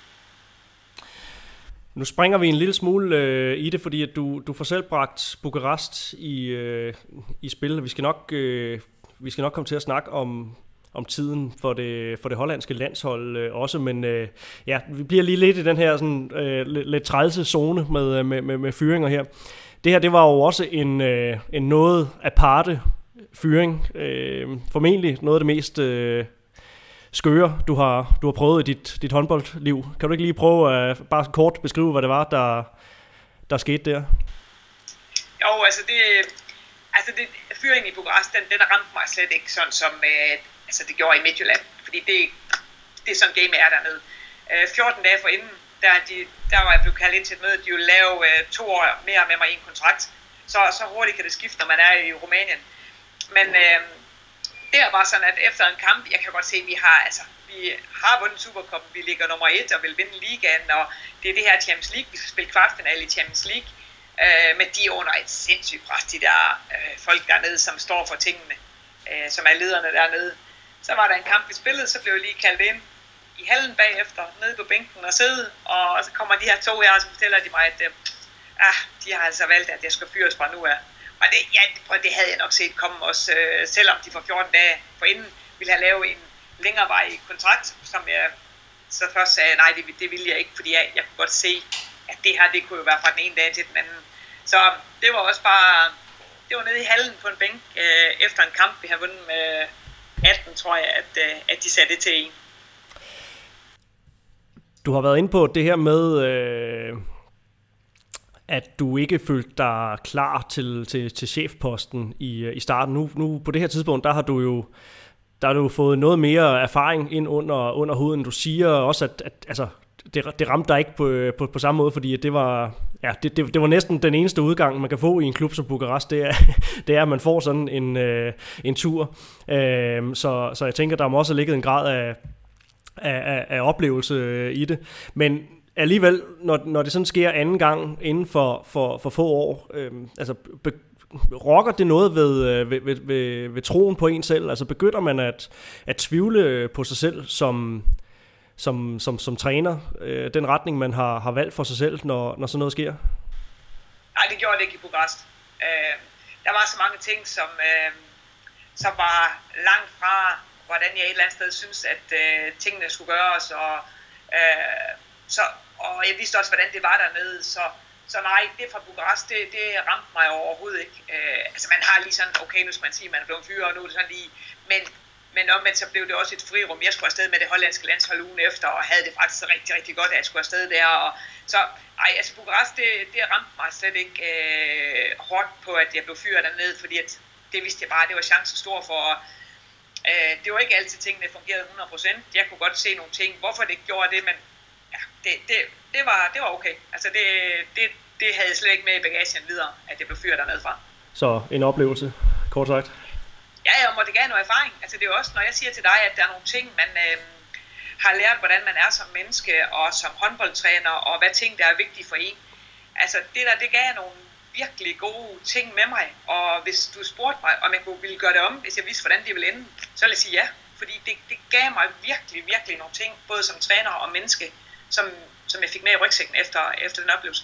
Nu springer vi en lille smule øh, i det, fordi at du, du får selv bragt Bukarest i, øh, i spil. Vi skal, nok, øh, vi skal nok komme til at snakke om, om tiden for det, for det hollandske landshold øh, også, men øh, ja, vi bliver lige lidt i den her sådan, øh, lidt, trælse zone med, øh, med, med, med fyringer her. Det her, det var jo også en, øh, en noget aparte fyring. Øh, formentlig noget af det mest øh, skøre, du har, du har prøvet i dit, dit håndboldliv. Kan du ikke lige prøve at bare kort beskrive, hvad det var, der, der skete der? Jo, altså det, altså det, fyringen i Bukarest, den, den ramte mig slet ikke sådan, som øh, altså det gjorde i Midtjylland. Fordi det, det er sådan game er dernede. Øh, 14 dage forinden, der, de, der var jeg blevet kaldt ind til et møde, de ville lave øh, to år mere med mig i en kontrakt. Så, så hurtigt kan det skifte, når man er i Rumænien. Men øh, det var bare sådan, at efter en kamp, jeg kan godt se, at vi har, altså, vi har vundet Supercup, vi ligger nummer et og vil vinde ligaen, og det er det her Champions League, vi skal spille kvartfinale i Champions League. Øh, men de er under et sindssygt pres, de der øh, folk dernede, som står for tingene, øh, som er lederne dernede. Så var der en kamp, vi spillede, så blev jeg lige kaldt ind i hallen bagefter, nede på bænken og sidde, og så kommer de her to her, og så fortæller de mig, at øh, ah, de har altså valgt, at jeg skal fyres fra nu af. Og det, ja, det havde jeg nok set komme også, øh, selvom de for 14 dage forinden ville have lavet en længerevarig kontrakt, som jeg så først sagde, nej, det, det ville jeg ikke, fordi jeg, jeg kunne godt se, at det her, det kunne jo være fra den ene dag til den anden. Så det var også bare, det var nede i hallen på en bænk, øh, efter en kamp, vi havde vundet med 18, tror jeg, at, øh, at de satte det til en. Du har været inde på det her med, øh, at du ikke følte dig klar til, til, til chefposten i, øh, i starten. Nu, nu på det her tidspunkt, der har du jo der har du fået noget mere erfaring ind under, under huden. Du siger også, at, at altså, det, det ramte dig ikke på, øh, på, på samme måde, fordi det var, ja, det, det, det var næsten den eneste udgang, man kan få i en klub som Bukarest, det er, <laughs> det er at man får sådan en, øh, en tur. Øh, så, så jeg tænker, der må også have ligget en grad af, af, af oplevelse øh, i det. Men alligevel, når, når det sådan sker anden gang inden for, for, for få år, øh, altså be, rokker det noget ved, øh, ved, ved, ved, ved troen på en selv? Altså begynder man at, at tvivle på sig selv som, som, som, som træner, øh, den retning man har, har valgt for sig selv, når, når sådan noget sker? Nej, det gjorde det ikke i Bukarest. Øh, der var så mange ting, som, øh, som var langt fra, hvordan jeg et eller andet sted synes, at øh, tingene skulle gøres, og øh, så, og jeg vidste også, hvordan det var dernede, så, så nej, det fra Bukarest, det, det ramte mig overhovedet ikke. Øh, altså man har lige sådan, okay, nu skal man sige, at man er blevet fyret, og nu er det sådan lige, men, men omvendt så blev det også et frirum. Jeg skulle afsted med det hollandske landshold ugen efter, og havde det faktisk rigtig, rigtig godt, at jeg skulle afsted der. Og, så ej, altså Bukarest, det, det ramte mig slet ikke øh, hårdt på, at jeg blev fyret dernede, fordi at, det vidste jeg bare, det var chancen stor for. Øh, det var ikke altid tingene fungerede 100%. Jeg kunne godt se nogle ting, hvorfor det ikke gjorde det, men det, det, det, var, det var okay. Altså det, det, det havde jeg slet ikke med i bagagen videre, at jeg blev fyret dernede fra. Så en oplevelse, kort sagt. Ja, jeg måtte gerne noget erfaring. Altså det er også, når jeg siger til dig, at der er nogle ting, man øh, har lært, hvordan man er som menneske og som håndboldtræner, og hvad ting, der er vigtige for en. Altså det der, det gav nogle virkelig gode ting med mig, og hvis du spurgte mig, om jeg kunne ville gøre det om, hvis jeg vidste, hvordan det ville ende, så ville jeg sige ja. Fordi det, det gav mig virkelig, virkelig nogle ting, både som træner og menneske, som, som jeg fik med i rygsækken efter, efter den oplevelse.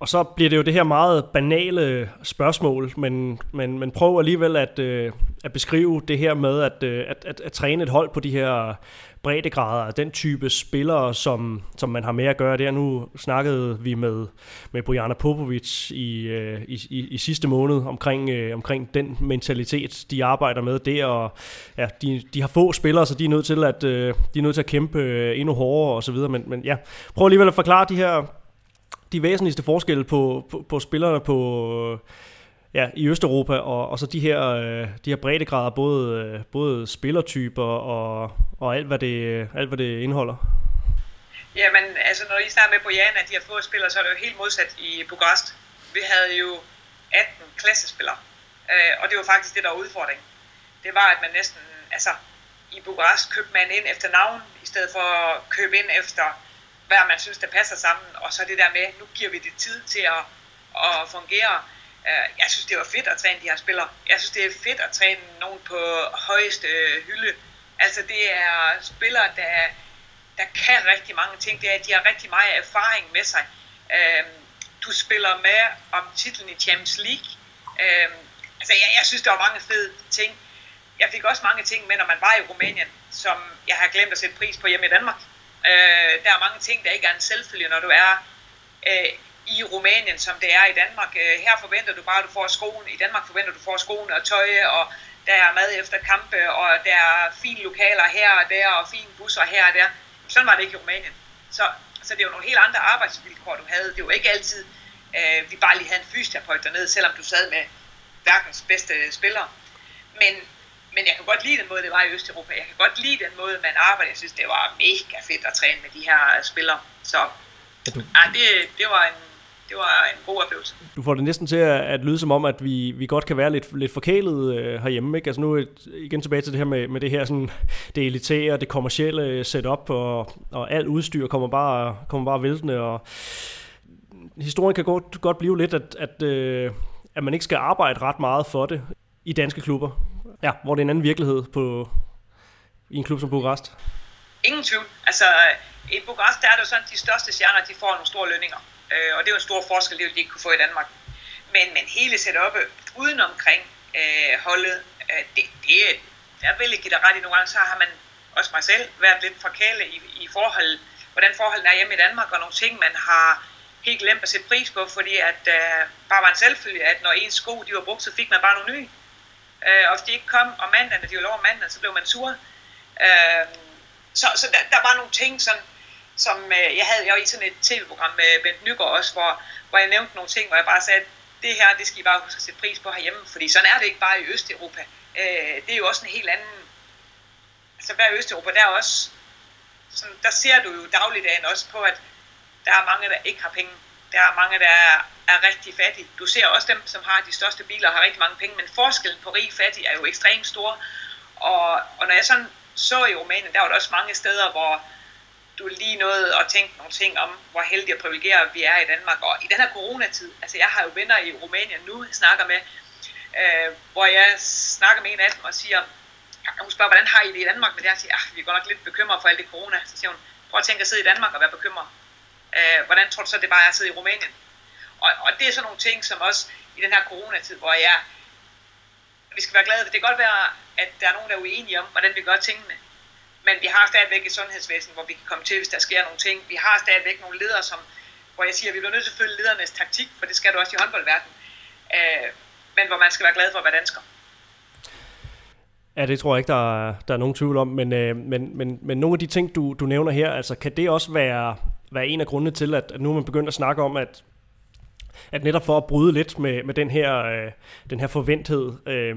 Og så bliver det jo det her meget banale spørgsmål, men, men, men prøv alligevel at, øh, at beskrive det her med at, øh, at, at, at træne et hold på de her breddegrader, den type spillere, som, som man har med at gøre der. Nu snakkede vi med, med Bojana Popovic i, øh, i, i, i sidste måned omkring, øh, omkring den mentalitet, de arbejder med der, og ja, de, de har få spillere, så de er nødt til at, øh, de er nødt til at kæmpe øh, endnu hårdere og så videre, men, men ja, prøv alligevel at forklare de her de væsentligste forskelle på, på, på spillerne på ja, i Østeuropa, og, og så de her, øh, de her breddegrader, både, øh, både spillertyper og, og alt, hvad det, alt, hvad det indeholder? Jamen, altså når I snakker med Brian, at de har få spillere, så er det jo helt modsat i Bukarest. Vi havde jo 18 klassespillere, øh, og det var faktisk det, der var udfordringen. Det var, at man næsten, altså i Bukarest købte man ind efter navn, i stedet for at købe ind efter, hvad man synes, der passer sammen, og så det der med, nu giver vi det tid til at, at fungere. Øh, jeg synes, det var fedt at træne de her spillere. Jeg synes, det er fedt at træne nogen på højeste hylde. Altså, det er spillere, der, der kan rigtig mange ting. Det er, de har rigtig meget erfaring med sig. Øhm, du spiller med om titlen i Champions League. Øhm, altså, jeg, jeg synes, der var mange fede ting. Jeg fik også mange ting med, når man var i Rumænien, som jeg har glemt at sætte pris på hjemme i Danmark. Øh, der er mange ting, der ikke er en selvfølge, når du er øh, i Rumænien, som det er i Danmark. Øh, her forventer du bare, at du får skoen. I Danmark forventer du, får skoene og tøj, og der er mad efter kampe, og der er fine lokaler her og der, og fine busser her og der. Sådan var det ikke i Rumænien. Så, så det er jo nogle helt andre arbejdsvilkår, du havde. Det var ikke altid, øh, vi bare lige havde en fysioterapeut dernede, selvom du sad med verdens bedste spillere. Men, men jeg kan godt lide den måde, det var i Østeuropa. Jeg kan godt lide den måde, man arbejder. Jeg synes, det var mega fedt at træne med de her spillere. Så ja, det, det var en det var en god oplevelse. Du får det næsten til at, at lyde som om, at vi, vi godt kan være lidt, lidt forkælet øh, herhjemme. Ikke? Altså nu et, igen tilbage til det her med, med det her sådan, det elitære, det kommercielle setup, og, og alt udstyr kommer bare, kommer bare væltende. Og historien kan godt, godt blive lidt, at, at, øh, at man ikke skal arbejde ret meget for det i danske klubber. Ja, hvor det er en anden virkelighed på, i en klub som Bukarest. Ingen tvivl. Altså, i Bukarest der er det jo sådan, at de største stjerner, de får nogle store lønninger. Øh, og det var en stor forskel, det de ikke kunne få i Danmark. Men, men hele setup'et uden omkring øh, holdet, øh, det, det, jeg vil ikke give dig ret i nogle gange, så har man også mig selv været lidt forkælet i, i forhold, hvordan forholdene er hjemme i Danmark, og nogle ting, man har helt glemt at sætte pris på, fordi at øh, bare var en selvfølge, at når ens sko de var brugt, så fik man bare nogle nye. Øh, og hvis de ikke kom om mandagen, og de var lov om mandagen, så blev man sur. Øh, så så der, der var nogle ting, sådan, som øh, jeg havde jeg var i sådan et tv-program med Bent Nygaard også, hvor, hvor jeg nævnte nogle ting, hvor jeg bare sagde, at det her, det skal I bare huske at sætte pris på herhjemme, fordi sådan er det ikke bare i Østeuropa. Øh, det er jo også en helt anden, altså hver Østeuropa, der er også, sådan, der ser du jo dagligdagen også på, at der er mange, der ikke har penge. Der er mange, der er, er rigtig fattige. Du ser også dem, som har de største biler og har rigtig mange penge, men forskellen på rig og fattig er jo ekstremt stor. Og, og når jeg sådan så i Rumænien, der var der også mange steder, hvor du lige noget at tænke nogle ting om, hvor heldige og privilegerede vi er i Danmark. Og i den her coronatid, altså jeg har jo venner i Rumænien nu, jeg snakker med, øh, hvor jeg snakker med en af dem og siger, ah, hun spørger, hvordan har I det i Danmark med det her? Jeg siger, ah, vi er godt nok lidt bekymret for alt det corona. Så siger hun, prøv at tænke at sidde i Danmark og være bekymret. Øh, hvordan tror du så, det bare er at sidde i Rumænien? Og, og det er sådan nogle ting, som også i den her coronatid, hvor jeg, vi skal være glade. Det kan godt være, at der er nogen, der er uenige om, hvordan vi gør tingene. Men vi har stadigvæk et sundhedsvæsen, hvor vi kan komme til, hvis der sker nogle ting. Vi har stadigvæk nogle ledere, som, hvor jeg siger, at vi bliver nødt til at følge ledernes taktik, for det skal du også i håndboldverdenen. Øh, men hvor man skal være glad for at være dansker. Ja, det tror jeg ikke, der er, der er nogen tvivl om, men, øh, men, men, men nogle af de ting, du, du nævner her, altså kan det også være, være en af grundene til, at, at nu er man begyndt at snakke om, at at netop for at bryde lidt med, med den, her, øh, den her forventhed, øh,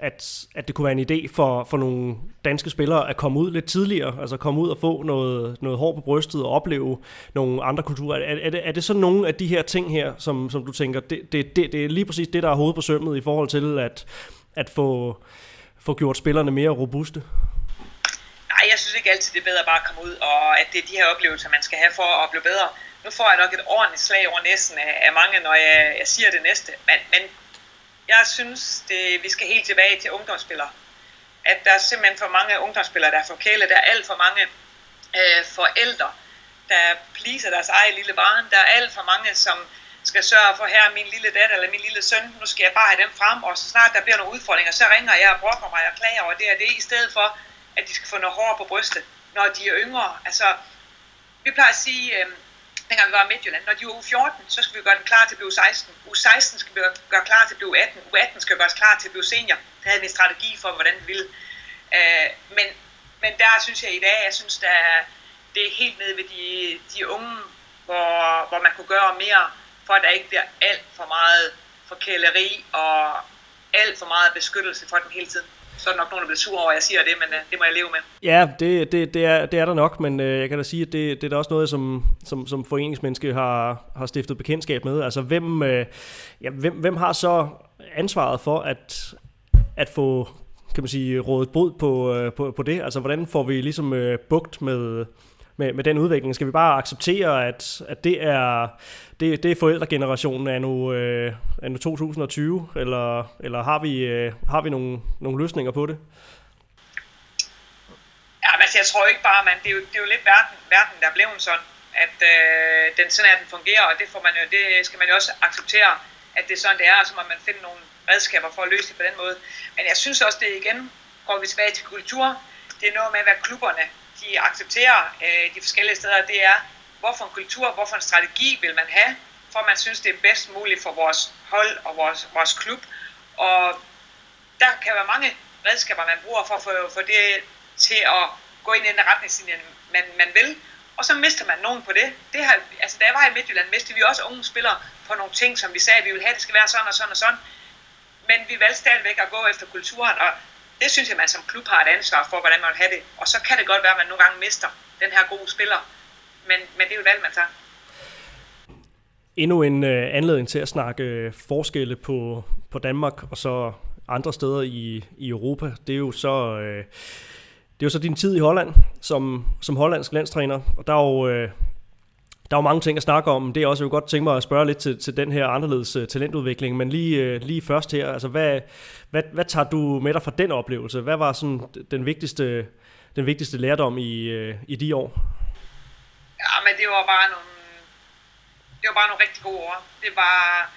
at, at det kunne være en idé for, for nogle danske spillere at komme ud lidt tidligere, altså komme ud og få noget, noget hår på brystet og opleve nogle andre kulturer. Er, er, det, er det så nogle af de her ting her, som, som du tænker, det, det, det, det er lige præcis det, der er hovedet på sømmet i forhold til at, at få, få gjort spillerne mere robuste? Nej, jeg synes ikke altid, det er bedre bare at komme ud, og at det er de her oplevelser, man skal have for at blive bedre nu får jeg nok et ordentligt slag over næsten af, af mange, når jeg, jeg siger det næste. Men, men jeg synes, det, vi skal helt tilbage til ungdomsspillere. At der er simpelthen for mange ungdomsspillere, der er forkælet. Der er alt for mange øh, forældre, der pleaser deres eget lille barn. Der er alt for mange, som skal sørge for her min lille datter eller min lille søn, nu skal jeg bare have dem frem, og så snart der bliver nogle udfordringer, så ringer jeg og brokker mig og klager over det og det, i stedet for, at de skal få noget hår på brystet, når de er yngre. Altså, vi plejer at sige, øh, dengang vi var i Midtjylland, når de var uge 14, så skal vi gøre dem klar til at blive 16. Uge 16 skal vi gøre klar til at blive 18. Uge 18 skal vi gøre klar til at blive senior. Det havde vi en strategi for, hvordan vi ville. Øh, men, men der synes jeg i dag, jeg synes, der, det er helt nede ved de, de unge, hvor, hvor man kunne gøre mere, for at der ikke bliver alt for meget forkæleri og alt for meget beskyttelse for dem hele tiden så er der nok nogen, der bliver sur over, at jeg siger det, men uh, det må jeg leve med. Ja, det, det, det, er, det er der nok, men uh, jeg kan da sige, at det, det er da også noget, som, som, som foreningsmenneske har, har stiftet bekendtskab med. Altså, hvem, uh, ja, hvem, hvem har så ansvaret for at, at få kan man sige, rådet bod på, uh, på, på det? Altså, hvordan får vi ligesom uh, bugt med, med, med den udvikling? Skal vi bare acceptere, at, at det er det, det er forældregenerationen af nu, øh, af nu 2020, eller, eller har vi, øh, har vi nogle, nogle løsninger på det? Ja, men altså, jeg tror ikke bare, man, det, er jo, det er jo lidt verden, verden der er blevet sådan, at øh, den sådan er, den fungerer, og det, får man jo, det skal man jo også acceptere, at det er sådan, det er, og så må man finde nogle redskaber for at løse det på den måde. Men jeg synes også, det igen går vi tilbage til kultur. Det er noget med, hvad klubberne de accepterer øh, de forskellige steder. Det er, hvorfor en kultur, hvorfor en strategi vil man have, for man synes, det er bedst muligt for vores hold og vores, vores klub. Og der kan være mange redskaber, man bruger for at få, for det til at gå ind i den retningslinje, man, man vil. Og så mister man nogen på det. det har, altså, da jeg var i Midtjylland, mistede vi også unge spillere på nogle ting, som vi sagde, at vi ville have, det skal være sådan og sådan og sådan. Men vi valgte stadigvæk at gå efter kulturen, og det synes jeg, man som klub har et ansvar for, hvordan man vil have det. Og så kan det godt være, at man nogle gange mister den her gode spiller, men, men det er jo et valg, man tager. Endnu en øh, anledning til at snakke øh, forskelle på, på Danmark og så andre steder i, i Europa. Det er jo så... Øh, det er jo så din tid i Holland som, som hollandsk landstræner, og der er jo, øh, der er jo mange ting at snakke om. Det er også, jeg vil godt tænke mig at spørge lidt til, til den her anderledes øh, talentudvikling, men lige, øh, lige først her, altså hvad, hvad, hvad tager du med dig fra den oplevelse? Hvad var sådan den vigtigste, den vigtigste lærdom i, øh, i de år? Ja, men det var bare nogle, det var bare nogle rigtig gode år. Det var,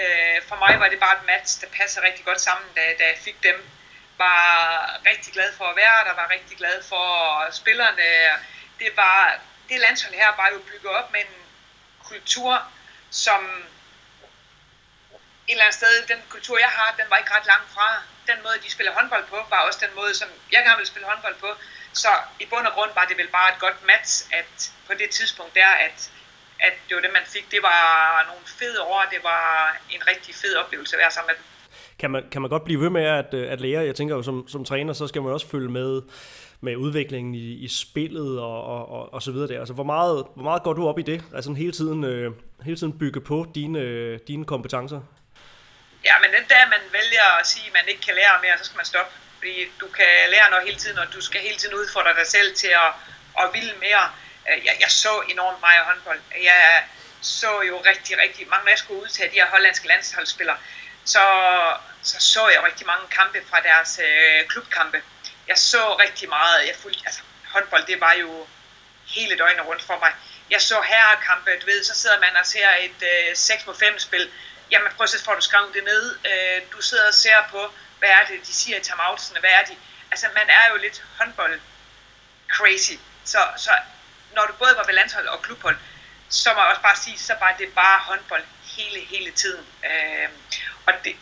øh, for mig var det bare et match, der passede rigtig godt sammen, da, da jeg fik dem. Var rigtig glad for at være der, var rigtig glad for spillerne. Det var, det landshold her var jo bygget op med en kultur, som et eller andet sted, den kultur jeg har, den var ikke ret langt fra. Den måde, de spiller håndbold på, var også den måde, som jeg gerne ville spille håndbold på. Så i bund og grund var det vel bare et godt match, at på det tidspunkt der, at, at det var det, man fik. Det var nogle fede år, det var en rigtig fed oplevelse at være sammen med dem. Kan man, kan man godt blive ved med at, øh, at lære? Jeg tænker jo, som, som træner, så skal man også følge med med udviklingen i, i spillet og, og, og, og så videre der. Altså, hvor meget, hvor meget går du op i det? Altså hele tiden, øh, hele tiden bygge på dine, øh, dine kompetencer? Ja, men den dag, man vælger at sige, at man ikke kan lære mere, så skal man stoppe. Fordi du kan lære noget hele tiden, og du skal hele tiden udfordre dig selv til at, at ville mere. Øh, jeg, jeg så enormt meget håndbold. Jeg så jo rigtig, rigtig mange, når jeg skulle udtage de her hollandske landsholdsspillere, så, så så jeg rigtig mange kampe fra deres øh, klubkampe. Jeg så rigtig meget, jeg fulgte, altså håndbold, det var jo hele døgnet rundt for mig. Jeg så herrekampe, du ved, så sidder man og ser et øh, 6 på 5 spil. Jamen prøv at se, du skrevet det ned. Øh, du sidder og ser på, hvad er det, de siger i timeoutsene, hvad er de? Altså, man er jo lidt håndbold crazy. Så, så når du både var ved landshold og klubhold, så må jeg også bare sige, så var det bare håndbold hele, hele tiden. Øh, og det,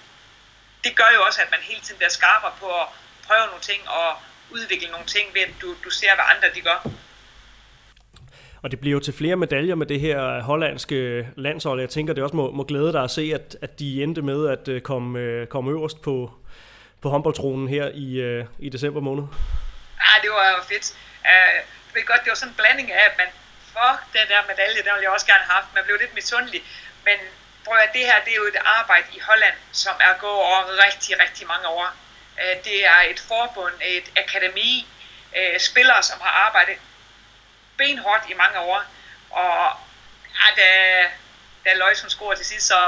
det gør jo også, at man hele tiden bliver skarpere på at prøve nogle ting og udvikle nogle ting ved, at du, du ser, hvad andre de gør. Og det bliver jo til flere medaljer med det her hollandske landshold. Jeg tænker, det også må, må glæde dig at se, at, at de endte med at øh, komme, øh, komme øverst på, på håndboldtronen her i, øh, i december måned? Ja, det var jo fedt. Øh, uh, det godt, det var sådan en blanding af, at man, fuck, den der medalje, den ville jeg også gerne have haft. Man blev lidt misundelig. Men prøv at det her, det er jo et arbejde i Holland, som er gået over rigtig, rigtig mange år. Uh, det er et forbund, et akademi, uh, spillere, som har arbejdet benhårdt i mange år. Og ja, da, da Løjs hun scorede til sidst, så,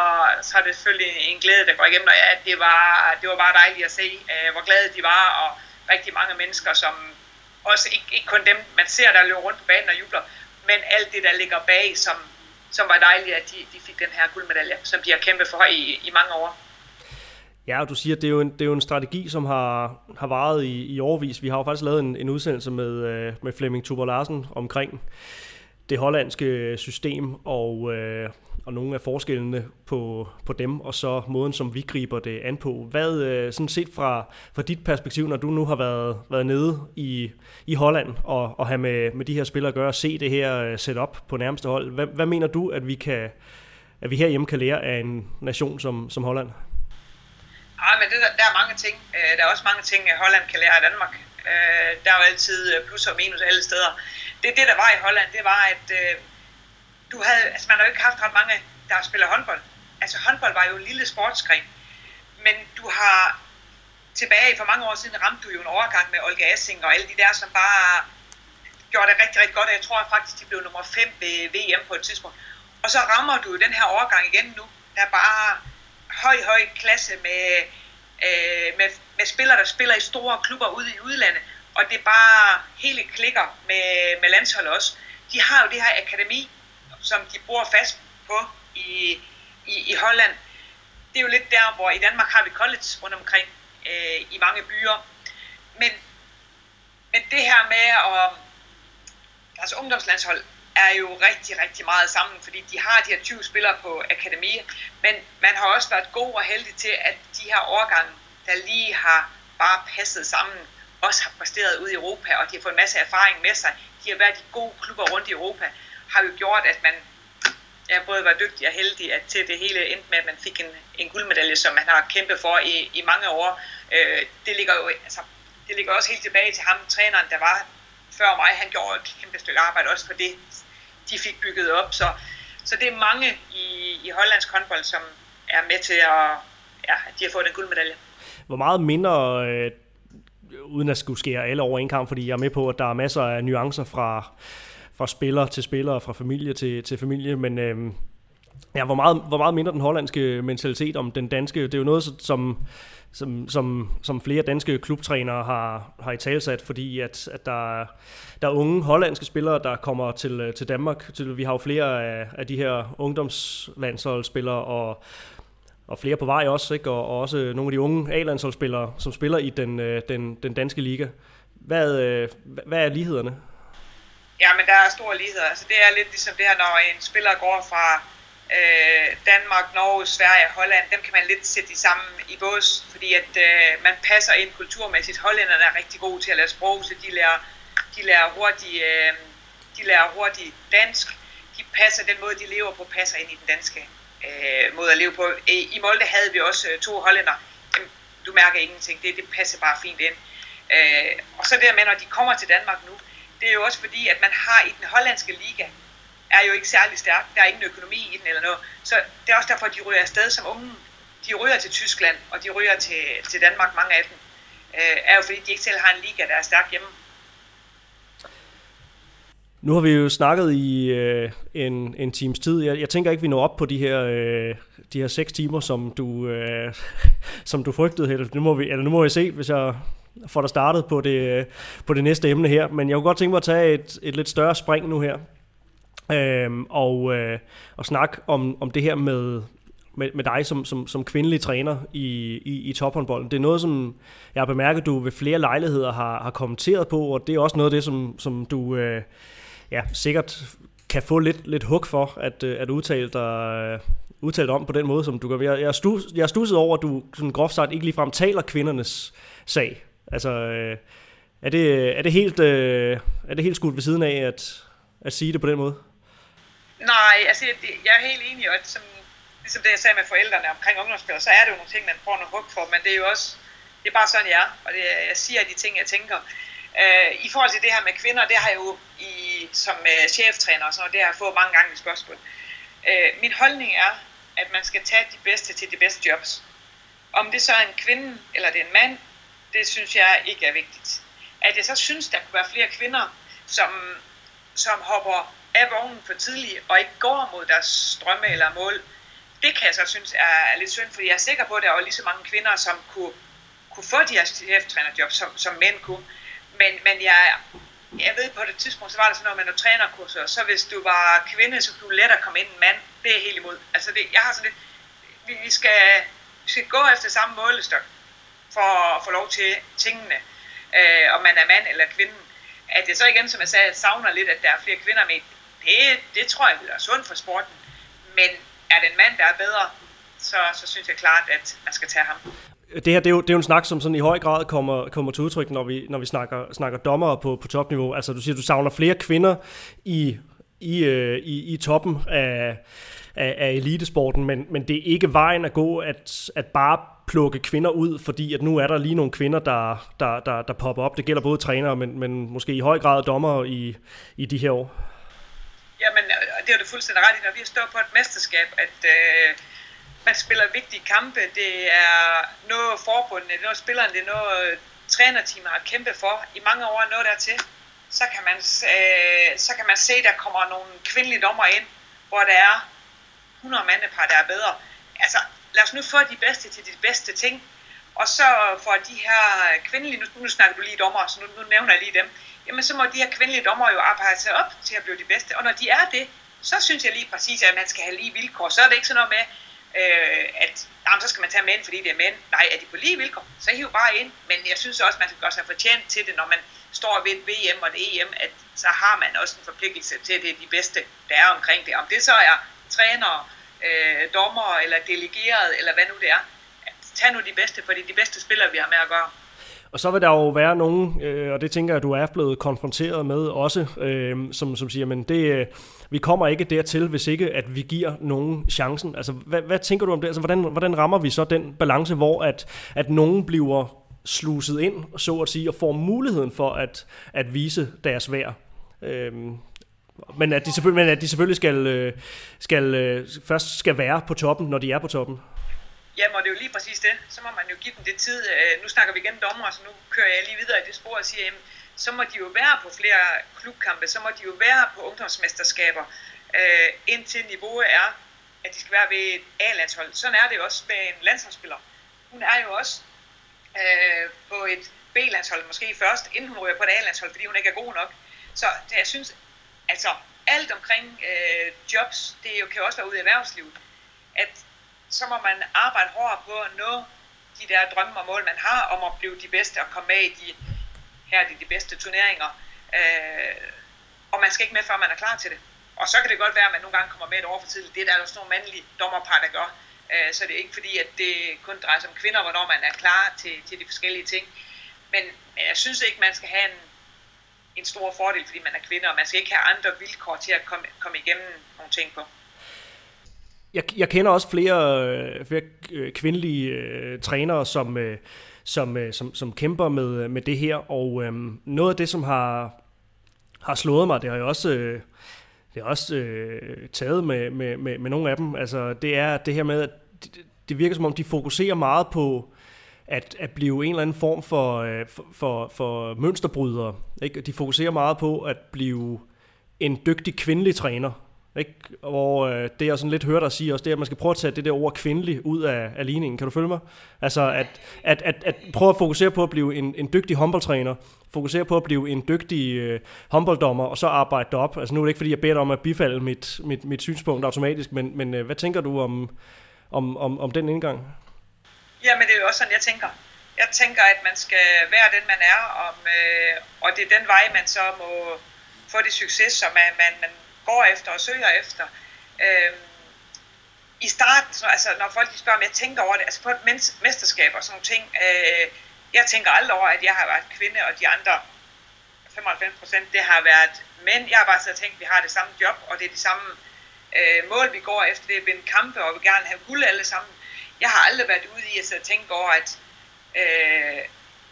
så er det selvfølgelig en glæde, der går igennem, og ja, det var, det var bare dejligt at se, øh, hvor glade de var, og rigtig mange mennesker, som også ikke, ikke kun dem, man ser, der løber rundt på banen og jubler, men alt det, der ligger bag, som som var dejligt, at de, de fik den her guldmedalje, som de har kæmpet for i, i mange år. Ja, og du siger, at det er jo en, det er jo en strategi, som har, har varet i, i årvis. Vi har jo faktisk lavet en, en udsendelse med, øh, med Flemming Tuber Larsen omkring det hollandske system og, øh, og nogle af forskellene på, på dem, og så måden, som vi griber det an på. Hvad, øh, sådan set fra, fra dit perspektiv, når du nu har været, været nede i, i Holland og, og have med, med de her spillere at gøre, se det her øh, setup på nærmeste hold, hvad, hvad mener du, at vi, kan, at vi herhjemme kan lære af en nation som, som Holland? Ja, men det, der, der er mange ting. Øh, der er også mange ting, øh, Holland kan lære af Danmark. Øh, der er jo altid plus og minus alle steder. Det, det der var i Holland, det var, at du havde, altså man har jo ikke haft ret mange, der spiller håndbold. Altså håndbold var jo en lille sportsgren. Men du har tilbage for mange år siden ramt du jo en overgang med Olga Assing og alle de der, som bare gjorde det rigtig, rigtig godt. Jeg tror faktisk, de blev nummer 5 ved VM på et tidspunkt. Og så rammer du jo den her overgang igen nu. Der bare høj, høj klasse med, øh, med, med spillere, der spiller i store klubber ude i udlandet. Og det er bare hele klikker med, med landsholdet også. De har jo det her akademi, som de bor fast på i, i, i Holland. Det er jo lidt der, hvor i Danmark har vi college rundt omkring øh, i mange byer. Men, men det her med at altså ungdomslandshold er jo rigtig, rigtig meget sammen, fordi de har de her 20 spillere på akademiet, men man har også været god og heldig til, at de her årgange, der lige har bare passet sammen, også har præsteret ud i Europa, og de har fået en masse erfaring med sig. De har været i gode klubber rundt i Europa har jo gjort, at man ja, både var dygtig og heldig at til det hele endte med, at man fik en, en guldmedalje, som man har kæmpet for i, i mange år. Øh, det ligger jo altså, det ligger også helt tilbage til ham, træneren, der var før mig. Han gjorde et kæmpe stykke arbejde også for det, de fik bygget op. Så, så det er mange i, i hollandsk håndbold, som er med til at, ja, at de har fået en guldmedalje. Hvor meget mindre, øh, uden at skulle skære alle over en kamp, fordi jeg er med på, at der er masser af nuancer fra, fra spiller til spiller og fra familie til, til familie, men øh, ja, hvor, meget, hvor meget mindre den hollandske mentalitet om den danske, det er jo noget, som, som, som, som flere danske klubtrænere har, har i talsat, fordi at, at der, der er unge hollandske spillere, der kommer til, til Danmark. Til, vi har jo flere af, af de her ungdomslandsholdsspillere, og, og flere på vej også, ikke? Og, og også nogle af de unge A-landsholdsspillere, som spiller i den, øh, den, den danske liga. Hvad, øh, hvad er lighederne? Ja, men der er stor ligheder. Altså, det er lidt ligesom det her, når en spiller går fra øh, Danmark, Norge, Sverige, Holland, dem kan man lidt sætte i sammen i bås, fordi at øh, man passer ind kulturmæssigt. Hollænderne er rigtig gode til at lære sprog, så de lærer, de lærer, hurtigt, øh, de lærer hurtigt dansk. De passer den måde, de lever på, passer ind i den danske øh, måde at leve på. I, Molde havde vi også øh, to hollænder. Du mærker ingenting. Det, det passer bare fint ind. Øh, og så der med, når de kommer til Danmark nu, det er jo også fordi, at man har i den hollandske liga, er jo ikke særlig stærk. Der er ingen økonomi i den eller noget. Så det er også derfor, at de ryger afsted som unge. De ryger til Tyskland, og de ryger til, til Danmark, mange af dem. Øh, er jo fordi, de ikke selv har en liga, der er stærk hjemme. Nu har vi jo snakket i øh, en, en times tid. Jeg, jeg tænker ikke, vi når op på de her, øh, de her seks timer, som du, øh, <laughs> som du frygtede. Eller nu må vi, eller nu må vi se, hvis jeg får dig startet på det, øh, på det næste emne her. Men jeg kunne godt tænke mig at tage et, et lidt større spring nu her. Øhm, og, øh, og snakke om, om det her med, med, med dig som, som, som kvindelig træner i, i, i tophåndbolden. Det er noget, som jeg har bemærket, du ved flere lejligheder har, har kommenteret på, og det er også noget af det, som, som du øh, ja, sikkert kan få lidt, lidt hug for, at, øh, at udtale dig, øh, udtalt om på den måde, som du gør. Jeg, jeg, stus, jeg stusset over, at du sådan groft sagt ikke ligefrem taler kvindernes sag. Altså, øh, er, det, er, det helt, øh, er det helt skudt ved siden af at, at sige det på den måde? Nej, altså jeg, jeg er helt enig, og som, ligesom det jeg sagde med forældrene omkring ungdomsspil, så er det jo nogle ting, man får noget hug for, men det er jo også, det er bare sådan, jeg er, og det, jeg siger de ting, jeg tænker. Øh, I forhold til det her med kvinder, det har jeg jo i, som øh, cheftræner og sådan noget, det har jeg fået mange gange i spørgsmål. Øh, min holdning er, at man skal tage de bedste til de bedste jobs. Om det så er en kvinde eller det er en mand, det synes jeg ikke er vigtigt. At jeg så synes, der kunne være flere kvinder, som, som hopper af vognen for tidligt og ikke går mod deres strømme eller mål, det kan jeg så synes er, er lidt synd, fordi jeg er sikker på, at der var lige så mange kvinder, som kunne, kunne få de her cheftrænerjob, som, som mænd kunne. Men, men jeg, jeg ved på det tidspunkt, så var der sådan noget med nogle trænerkurser, så hvis du var kvinde, så kunne du lettere komme ind en mand. Det er helt imod. Altså det, jeg har sådan lidt, vi, vi, skal, vi skal gå efter samme målestok for at få lov til tingene, øh, om man er mand eller kvinde. At det så igen, som jeg sagde, savner lidt, at der er flere kvinder med, det, det tror jeg er sundt for sporten. Men er det en mand, der er bedre, så, så synes jeg klart, at man skal tage ham det her det er, jo, det er jo en snak, som sådan i høj grad kommer, kommer til udtryk, når vi, når vi snakker, snakker dommere på, på topniveau. Altså du siger, du savner flere kvinder i, i, øh, i, i toppen af, af, af elitesporten, men, men det er ikke vejen at gå at, at bare plukke kvinder ud, fordi at nu er der lige nogle kvinder, der, der, der, der popper op. Det gælder både trænere, men, men måske i høj grad dommer i, i de her år. Jamen, det er du fuldstændig ret i, når vi står på et mesterskab, at øh, man spiller vigtige kampe. Det er noget forbundet, det er noget spillerne, det er noget øh, trænerteamet har kæmpet for i mange år, noget dertil. Så kan man, øh, så kan man se, at der kommer nogle kvindelige dommer ind, hvor der er 100 mandepar, der er bedre. Altså, lad os nu få de bedste til de bedste ting. Og så for de her kvindelige, nu, nu snakker du lige dommer, så nu, nu nævner jeg lige dem. Jamen, så må de her kvindelige dommer jo arbejde sig op til at blive de bedste. Og når de er det, så synes jeg lige præcis, at man skal have lige vilkår. Så er det ikke sådan noget med, øh, at jamen, så skal man tage mænd, fordi det er mænd. Nej, er de på lige vilkår, så hiv bare ind. Men jeg synes også, man skal gøre sig fortjent til det, når man står ved et VM og et EM, at så har man også en forpligtelse til, at det er de bedste, der er omkring det. Om det så er trænere, øh, dommer eller delegeret, eller hvad nu det er. Tag nu de bedste, fordi de bedste spillere, vi har med at gøre. Og så vil der jo være nogen, øh, og det tænker jeg, du er blevet konfronteret med også, øh, som, som siger, men det, øh, vi kommer ikke dertil, hvis ikke at vi giver nogen chancen. Altså, hvad, hvad tænker du om det? Altså, hvordan, hvordan rammer vi så den balance, hvor at, at nogen bliver sluset ind, så at sige, og får muligheden for at, at vise deres værd? Øh, men at de selvfølgelig, men at de selvfølgelig skal, øh, skal, øh, først skal være på toppen, når de er på toppen. Jamen, og det er jo lige præcis det. Så må man jo give dem det tid. Øh, nu snakker vi igen dommer, så nu kører jeg lige videre i det spor og siger, jamen, så må de jo være på flere klubkampe, så må de jo være på ungdomsmesterskaber, øh, indtil niveauet er, at de skal være ved et A-landshold. Sådan er det jo også med en landsholdsspiller. Hun er jo også øh, på et B-landshold, måske først, inden hun ryger på et A-landshold, fordi hun ikke er god nok. Så det, jeg synes, altså alt omkring øh, jobs, det jo, kan jo også være ude i erhvervslivet, at så må man arbejde hårdere på at nå de der drømme og mål, man har om at blive de bedste og komme med i de, her er de, de bedste turneringer. Øh, og man skal ikke med, før man er klar til det. Og så kan det godt være, at man nogle gange kommer med et år for tidligt. Det er der altså også nogle mandlige dommerpar, der gør. Øh, så det er ikke fordi, at det kun drejer sig om kvinder, hvornår man er klar til, til de forskellige ting. Men, men jeg synes ikke, man skal have en, en stor fordel, fordi man er kvinde, og man skal ikke have andre vilkår til at komme, komme igennem nogle ting på jeg, jeg kender også flere, øh, flere øh, kvindelige øh, trænere, som, øh, som, øh, som, som kæmper med, øh, med det her, og øh, noget af det, som har, har slået mig, det har jeg også... Øh, det har også øh, taget med, med, med, med nogle af dem. Altså, det er det her med, at det, det virker som om, de fokuserer meget på at, at blive en eller anden form for, øh, for, for, for mønsterbrydere. Ikke? De fokuserer meget på at blive en dygtig kvindelig træner. Ikke? Hvor øh, det jeg sådan lidt hørte dig sige også, det er, at man skal prøve at tage det der ord kvindelig ud af, af ligningen. Kan du følge mig? Altså at, at, at, at prøve at fokusere på at blive en, en dygtig håndboldtræner, fokusere på at blive en dygtig øh, håndbolddommer, og så arbejde det op. Altså nu er det ikke, fordi jeg beder dig om at bifalde mit, mit, mit synspunkt automatisk, men, men øh, hvad tænker du om, om, om, om den indgang? Ja, men det er jo også sådan, jeg tænker. Jeg tænker, at man skal være den, man er, om, øh, og det er den vej, man så må få det succes, som man, man, man går efter og søger efter. Øhm, I starten, altså når folk de spørger, om jeg tænker over det, altså på et mesterskab og sådan nogle ting, øh, jeg tænker aldrig over, at jeg har været kvinde, og de andre 95 procent, det har været mænd. Jeg har bare siddet og tænkt, at vi har det samme job, og det er de samme øh, mål, vi går efter. Det er at vinde kampe, og vi vil gerne have guld alle sammen. Jeg har aldrig været ude i at tænke over, at øh,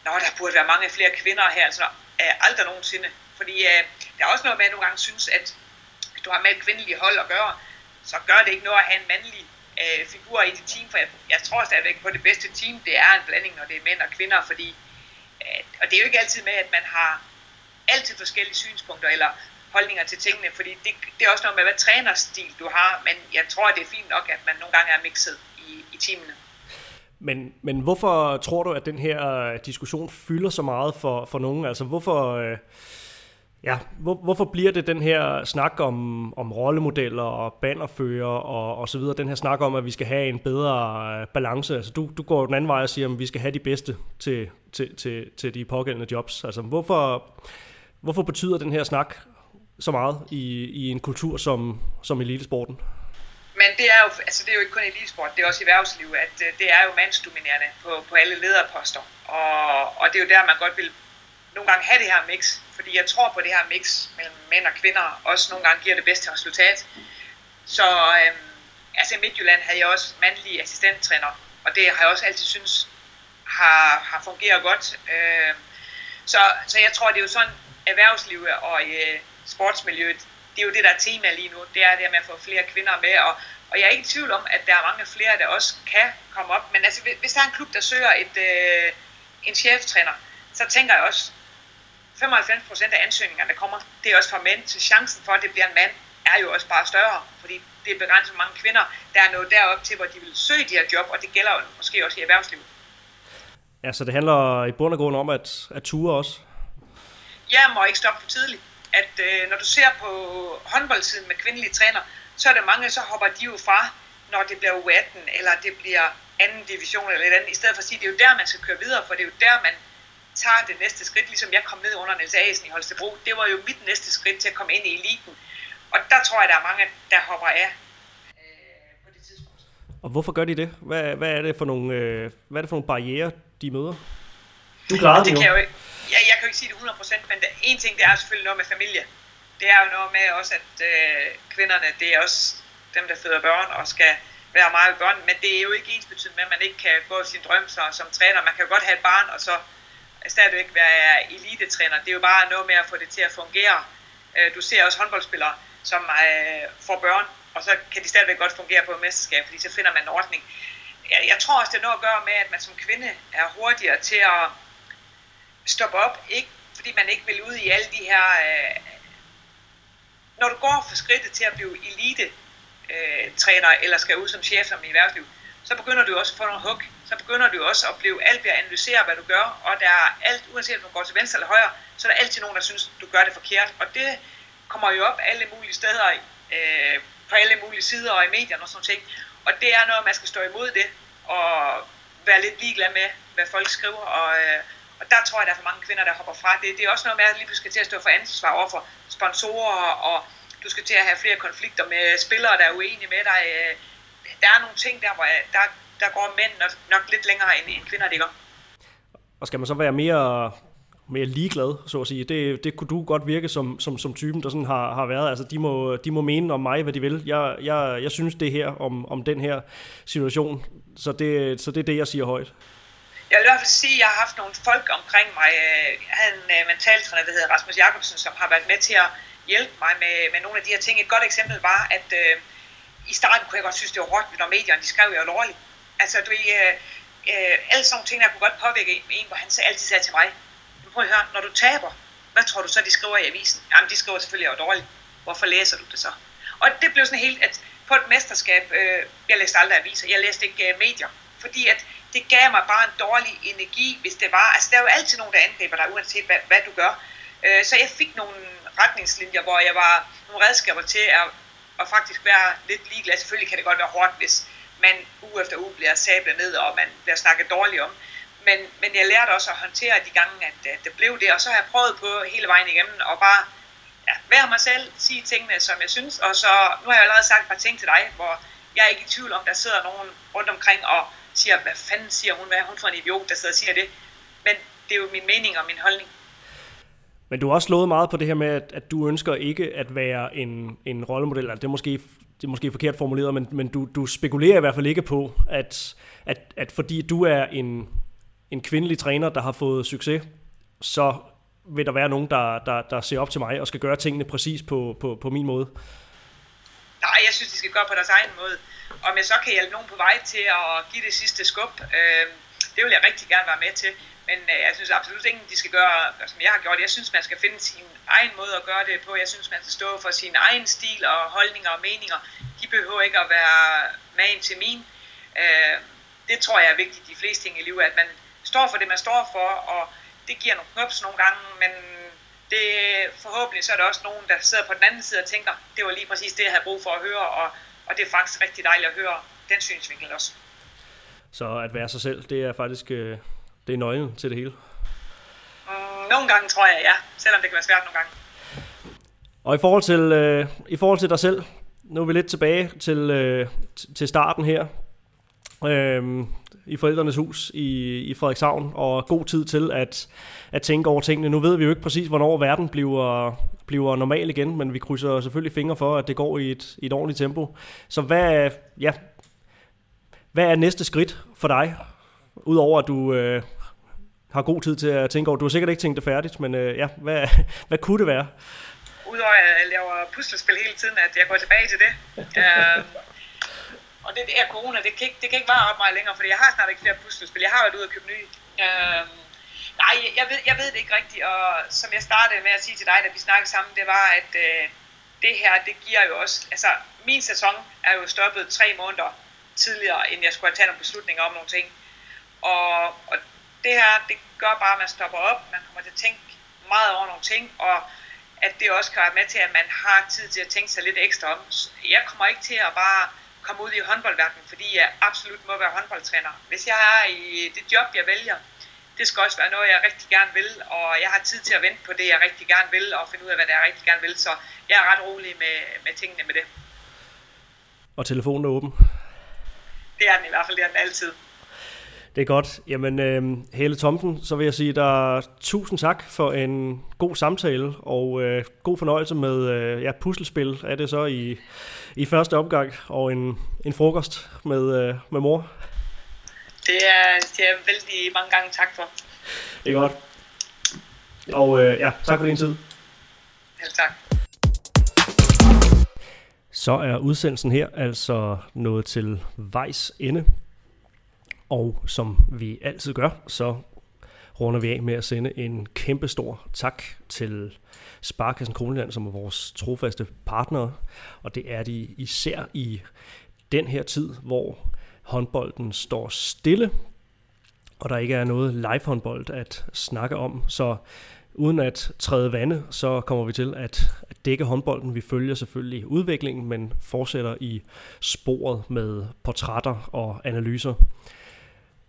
Nå, der burde være mange flere kvinder her, altså øh, aldrig nogensinde. Fordi øh, der er også noget med, at jeg nogle gange synes, at du har med et kvindeligt hold at gøre, så gør det ikke noget at have en mandlig øh, figur i dit team, for jeg, jeg tror stadigvæk på det bedste team, det er en blanding, når det er mænd og kvinder, fordi, øh, og det er jo ikke altid med, at man har altid forskellige synspunkter eller holdninger til tingene, fordi det, det er også noget med, hvad trænerstil du har, men jeg tror, det er fint nok, at man nogle gange er mixet i, i teamene. Men, men hvorfor tror du, at den her øh, diskussion fylder så meget for, for nogen? Altså hvorfor... Øh Ja, hvor, hvorfor bliver det den her snak om, om rollemodeller og bannerfører og, og så videre, den her snak om, at vi skal have en bedre øh, balance? Altså du, du går den anden vej og siger, at vi skal have de bedste til, til, til, til de pågældende jobs. Altså hvorfor, hvorfor betyder den her snak så meget i, i en kultur som, som elitesporten? Men det er jo, altså det er jo ikke kun elitesport, det er også i erhvervslivet, at øh, det er jo mandsdominerende på, på alle lederposter. Og, og det er jo der, man godt vil nogle gange have det her mix, fordi jeg tror på det her mix mellem mænd og kvinder, også nogle gange giver det bedste resultat. Så øh, altså i Midtjylland havde jeg også mandlige assistenttræner, og det har jeg også altid synes har, har fungeret godt. Øh, så, så jeg tror, det er jo sådan, erhvervslivet og i øh, sportsmiljøet, det er jo det, der er tema lige nu, det er det med at få flere kvinder med, og, og jeg er ikke i tvivl om, at der er mange flere, der også kan komme op, men altså, hvis der er en klub, der søger et, øh, en cheftræner, så tænker jeg også, 95% af ansøgningerne, der kommer, det er også fra mænd, så chancen for, at det bliver en mand, er jo også bare større, fordi det er begrænset mange kvinder, der er nået derop til, hvor de vil søge de her job, og det gælder jo måske også i erhvervslivet. Ja, så det handler i bund og grund om at, at ture også? Ja, må ikke stoppe for tidligt. At øh, når du ser på håndboldsiden med kvindelige træner, så er der mange, så hopper de jo fra, når det bliver U18, eller det bliver anden division eller et andet, i stedet for at sige, at det er jo der, man skal køre videre, for det er jo der, man tager det næste skridt, ligesom jeg kom ned under Niels Asen i Holstebro. Det var jo mit næste skridt til at komme ind i eliten. Og der tror jeg, der er mange, der hopper af øh, på det tidspunkt. Og hvorfor gør de det? Hvad, hvad, er, det for nogle, øh, hvad er det for nogle barriere, de møder? Du klarer det, det kan jo. Ja, jeg kan jo ikke sige det 100%, men det, en ting, det er selvfølgelig noget med familie. Det er jo noget med også, at øh, kvinderne, det er også dem, der føder børn og skal være meget med børn, men det er jo ikke ens betydende med, at man ikke kan gå sin drøm så, som træner. Man kan jo godt have et barn, og så stadigvæk være elitetræner. Det er jo bare noget med at få det til at fungere. Øh, du ser også håndboldspillere, som øh, får børn, og så kan de stadigvæk godt fungere på et mesterskab, fordi så finder man en ordning. Jeg tror også, det er noget at gøre med, at man som kvinde er hurtigere til at stoppe op, ikke fordi man ikke vil ud i alle de her... Øh, når du går for skridtet til at blive elite øh, træner eller skal ud som chef som i erhvervsliv, så begynder du også at få nogle hug så begynder du også at blive alt ved at analysere, hvad du gør, og der er alt, uanset om du går til venstre eller højre, så er der altid nogen, der synes, du gør det forkert, og det kommer jo op alle mulige steder, øh, på alle mulige sider og i medierne og sådan ting, og det er noget, man skal stå imod det, og være lidt ligeglad med, hvad folk skriver, og, øh, og der tror jeg, der er for mange kvinder, der hopper fra. Det, det er også noget med, at lige pludselig skal til at stå for ansvar over for sponsorer, og du skal til at have flere konflikter med spillere, der er uenige med dig. Øh, der er nogle ting der, hvor jeg, der, der går mænd nok, nok lidt længere end, end kvinder, det gør. Og skal man så være mere, mere ligeglad, så at sige? Det, det kunne du godt virke som, som, som typen, der sådan har, har været. Altså, de må, de må mene om mig, hvad de vil. Jeg, jeg, jeg synes det her om, om den her situation, så det, så det er det, jeg siger højt. Jeg vil i hvert fald sige, at jeg har haft nogle folk omkring mig. Jeg havde en øh, mentaltræner, der hedder Rasmus Jakobsen, som har været med til at hjælpe mig med, med nogle af de her ting. Et godt eksempel var, at øh, i starten kunne jeg godt synes, det var hårdt, når medierne de skrev, jeg var. Altså, du øh, øh, alle sådan nogle ting, der kunne godt påvirke en, hvor han så altid sagde til mig, prøv at høre, når du taber, hvad tror du så, de skriver i avisen? Jamen, de skriver selvfølgelig, at jeg er dårlig. Hvorfor læser du det så? Og det blev sådan helt, at på et mesterskab, øh, jeg læste aldrig aviser, jeg læste ikke øh, medier, fordi at det gav mig bare en dårlig energi, hvis det var, altså der er jo altid nogen, der angriber dig, uanset hvad, hvad du gør. Øh, så jeg fik nogle retningslinjer, hvor jeg var nogle redskaber til at, at faktisk være lidt ligeglad. Selvfølgelig kan det godt være hårdt, hvis man uge efter uge bliver sablet ned, og man bliver snakket dårligt om. Men, men jeg lærte også at håndtere de gange, at, at det blev det, og så har jeg prøvet på hele vejen igennem, og bare ja, være mig selv, sige tingene, som jeg synes, og så, nu har jeg allerede sagt et par ting til dig, hvor jeg er ikke i tvivl om, der sidder nogen rundt omkring og siger, hvad fanden siger hun, hvad er hun for en idiot, der sidder og siger det. Men det er jo min mening og min holdning. Men du har også slået meget på det her med, at, at du ønsker ikke at være en, en rollemodel. eller det er måske det er måske forkert formuleret, men, men du, du spekulerer i hvert fald ikke på, at, at, at fordi du er en, en kvindelig træner, der har fået succes, så vil der være nogen, der, der, der ser op til mig og skal gøre tingene præcis på, på, på min måde. Nej, jeg synes, de skal gøre på deres egen måde. Om jeg så kan hjælpe nogen på vej til at give det sidste skub, øh, det vil jeg rigtig gerne være med til. Men øh, jeg synes absolut ikke, de skal gøre, som jeg har gjort. Jeg synes, man skal finde sin egen måde at gøre det på. Jeg synes, man skal stå for sin egen stil og holdninger og meninger. De behøver ikke at være magen til min. Øh, det tror jeg er vigtigt de fleste ting i livet, at man står for det, man står for, og det giver nogle knups nogle gange, men det det, forhåbentlig så er der også nogen, der sidder på den anden side og tænker, det var lige præcis det, jeg havde brug for at høre, og, og det er faktisk rigtig dejligt at høre den synsvinkel også. Så at være sig selv, det er faktisk øh, det er nøglen til det hele? Mm, nogle gange tror jeg, ja. Selvom det kan være svært nogle gange. Og i forhold til, øh, i forhold til dig selv, nu er vi lidt tilbage til, øh, til starten her. Øh, i forældrenes hus i, i Frederikshavn, og god tid til at, at tænke over tingene. Nu ved vi jo ikke præcis, hvornår verden bliver, bliver normal igen, men vi krydser selvfølgelig fingre for, at det går i et, i et ordentligt tempo. Så hvad, ja, hvad er næste skridt for dig, udover at du øh, har god tid til at tænke over? Du har sikkert ikke tænkt det færdigt, men øh, ja, hvad, <laughs> hvad kunne det være? Udover at jeg laver puslespil hele tiden, at jeg går tilbage til det. øh, og det der corona, det kan, ikke, det kan ikke vare op meget længere, fordi jeg har snart ikke flere puslespil. Jeg har været ude og købe nye. Øh, nej, jeg ved, jeg ved det ikke rigtigt, og som jeg startede med at sige til dig, da vi snakkede sammen, det var, at øh, det her, det giver jo også, altså min sæson er jo stoppet tre måneder tidligere, end jeg skulle have taget nogle beslutninger om nogle ting. Og, og det her, det gør bare, at man stopper op, man kommer til at tænke meget over nogle ting, og at det også kan være med til, at man har tid til at tænke sig lidt ekstra om. Jeg kommer ikke til at bare komme ud i håndboldverdenen, fordi jeg absolut må være håndboldtræner. Hvis jeg er i det job, jeg vælger, det skal også være noget, jeg rigtig gerne vil, og jeg har tid til at vente på det, jeg rigtig gerne vil, og finde ud af, hvad det er, jeg rigtig gerne vil. Så jeg er ret rolig med, med tingene med det. Og telefonen er åben? Det er den i hvert fald, det er den altid. Det er godt. Jamen, øh, Hele Thomsen, så vil jeg sige dig tusind tak for en god samtale, og øh, god fornøjelse med øh, ja, puslespil er det så i, i første omgang, og en, en frokost med, øh, med mor. Det er, det er vældig mange gange tak for. Det er godt. Og øh, ja, tak for din tid. Ja, tak. Så er udsendelsen her altså nået til vejs ende. Og som vi altid gør, så runder vi af med at sende en kæmpe stor tak til Sparkassen Kroneland, som er vores trofaste partnere. Og det er de især i den her tid, hvor håndbolden står stille, og der ikke er noget live håndbold at snakke om. Så uden at træde vande, så kommer vi til at dække håndbolden. Vi følger selvfølgelig udviklingen, men fortsætter i sporet med portrætter og analyser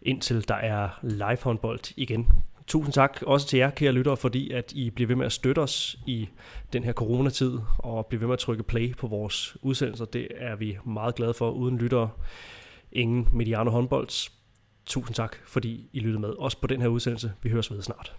indtil der er live håndbold igen. Tusind tak også til jer, kære lyttere, fordi at I bliver ved med at støtte os i den her coronatid, og bliver ved med at trykke play på vores udsendelser. Det er vi meget glade for. Uden lyttere, ingen Mediano håndbold. Tusind tak, fordi I lyttede med, os på den her udsendelse. Vi høres ved snart.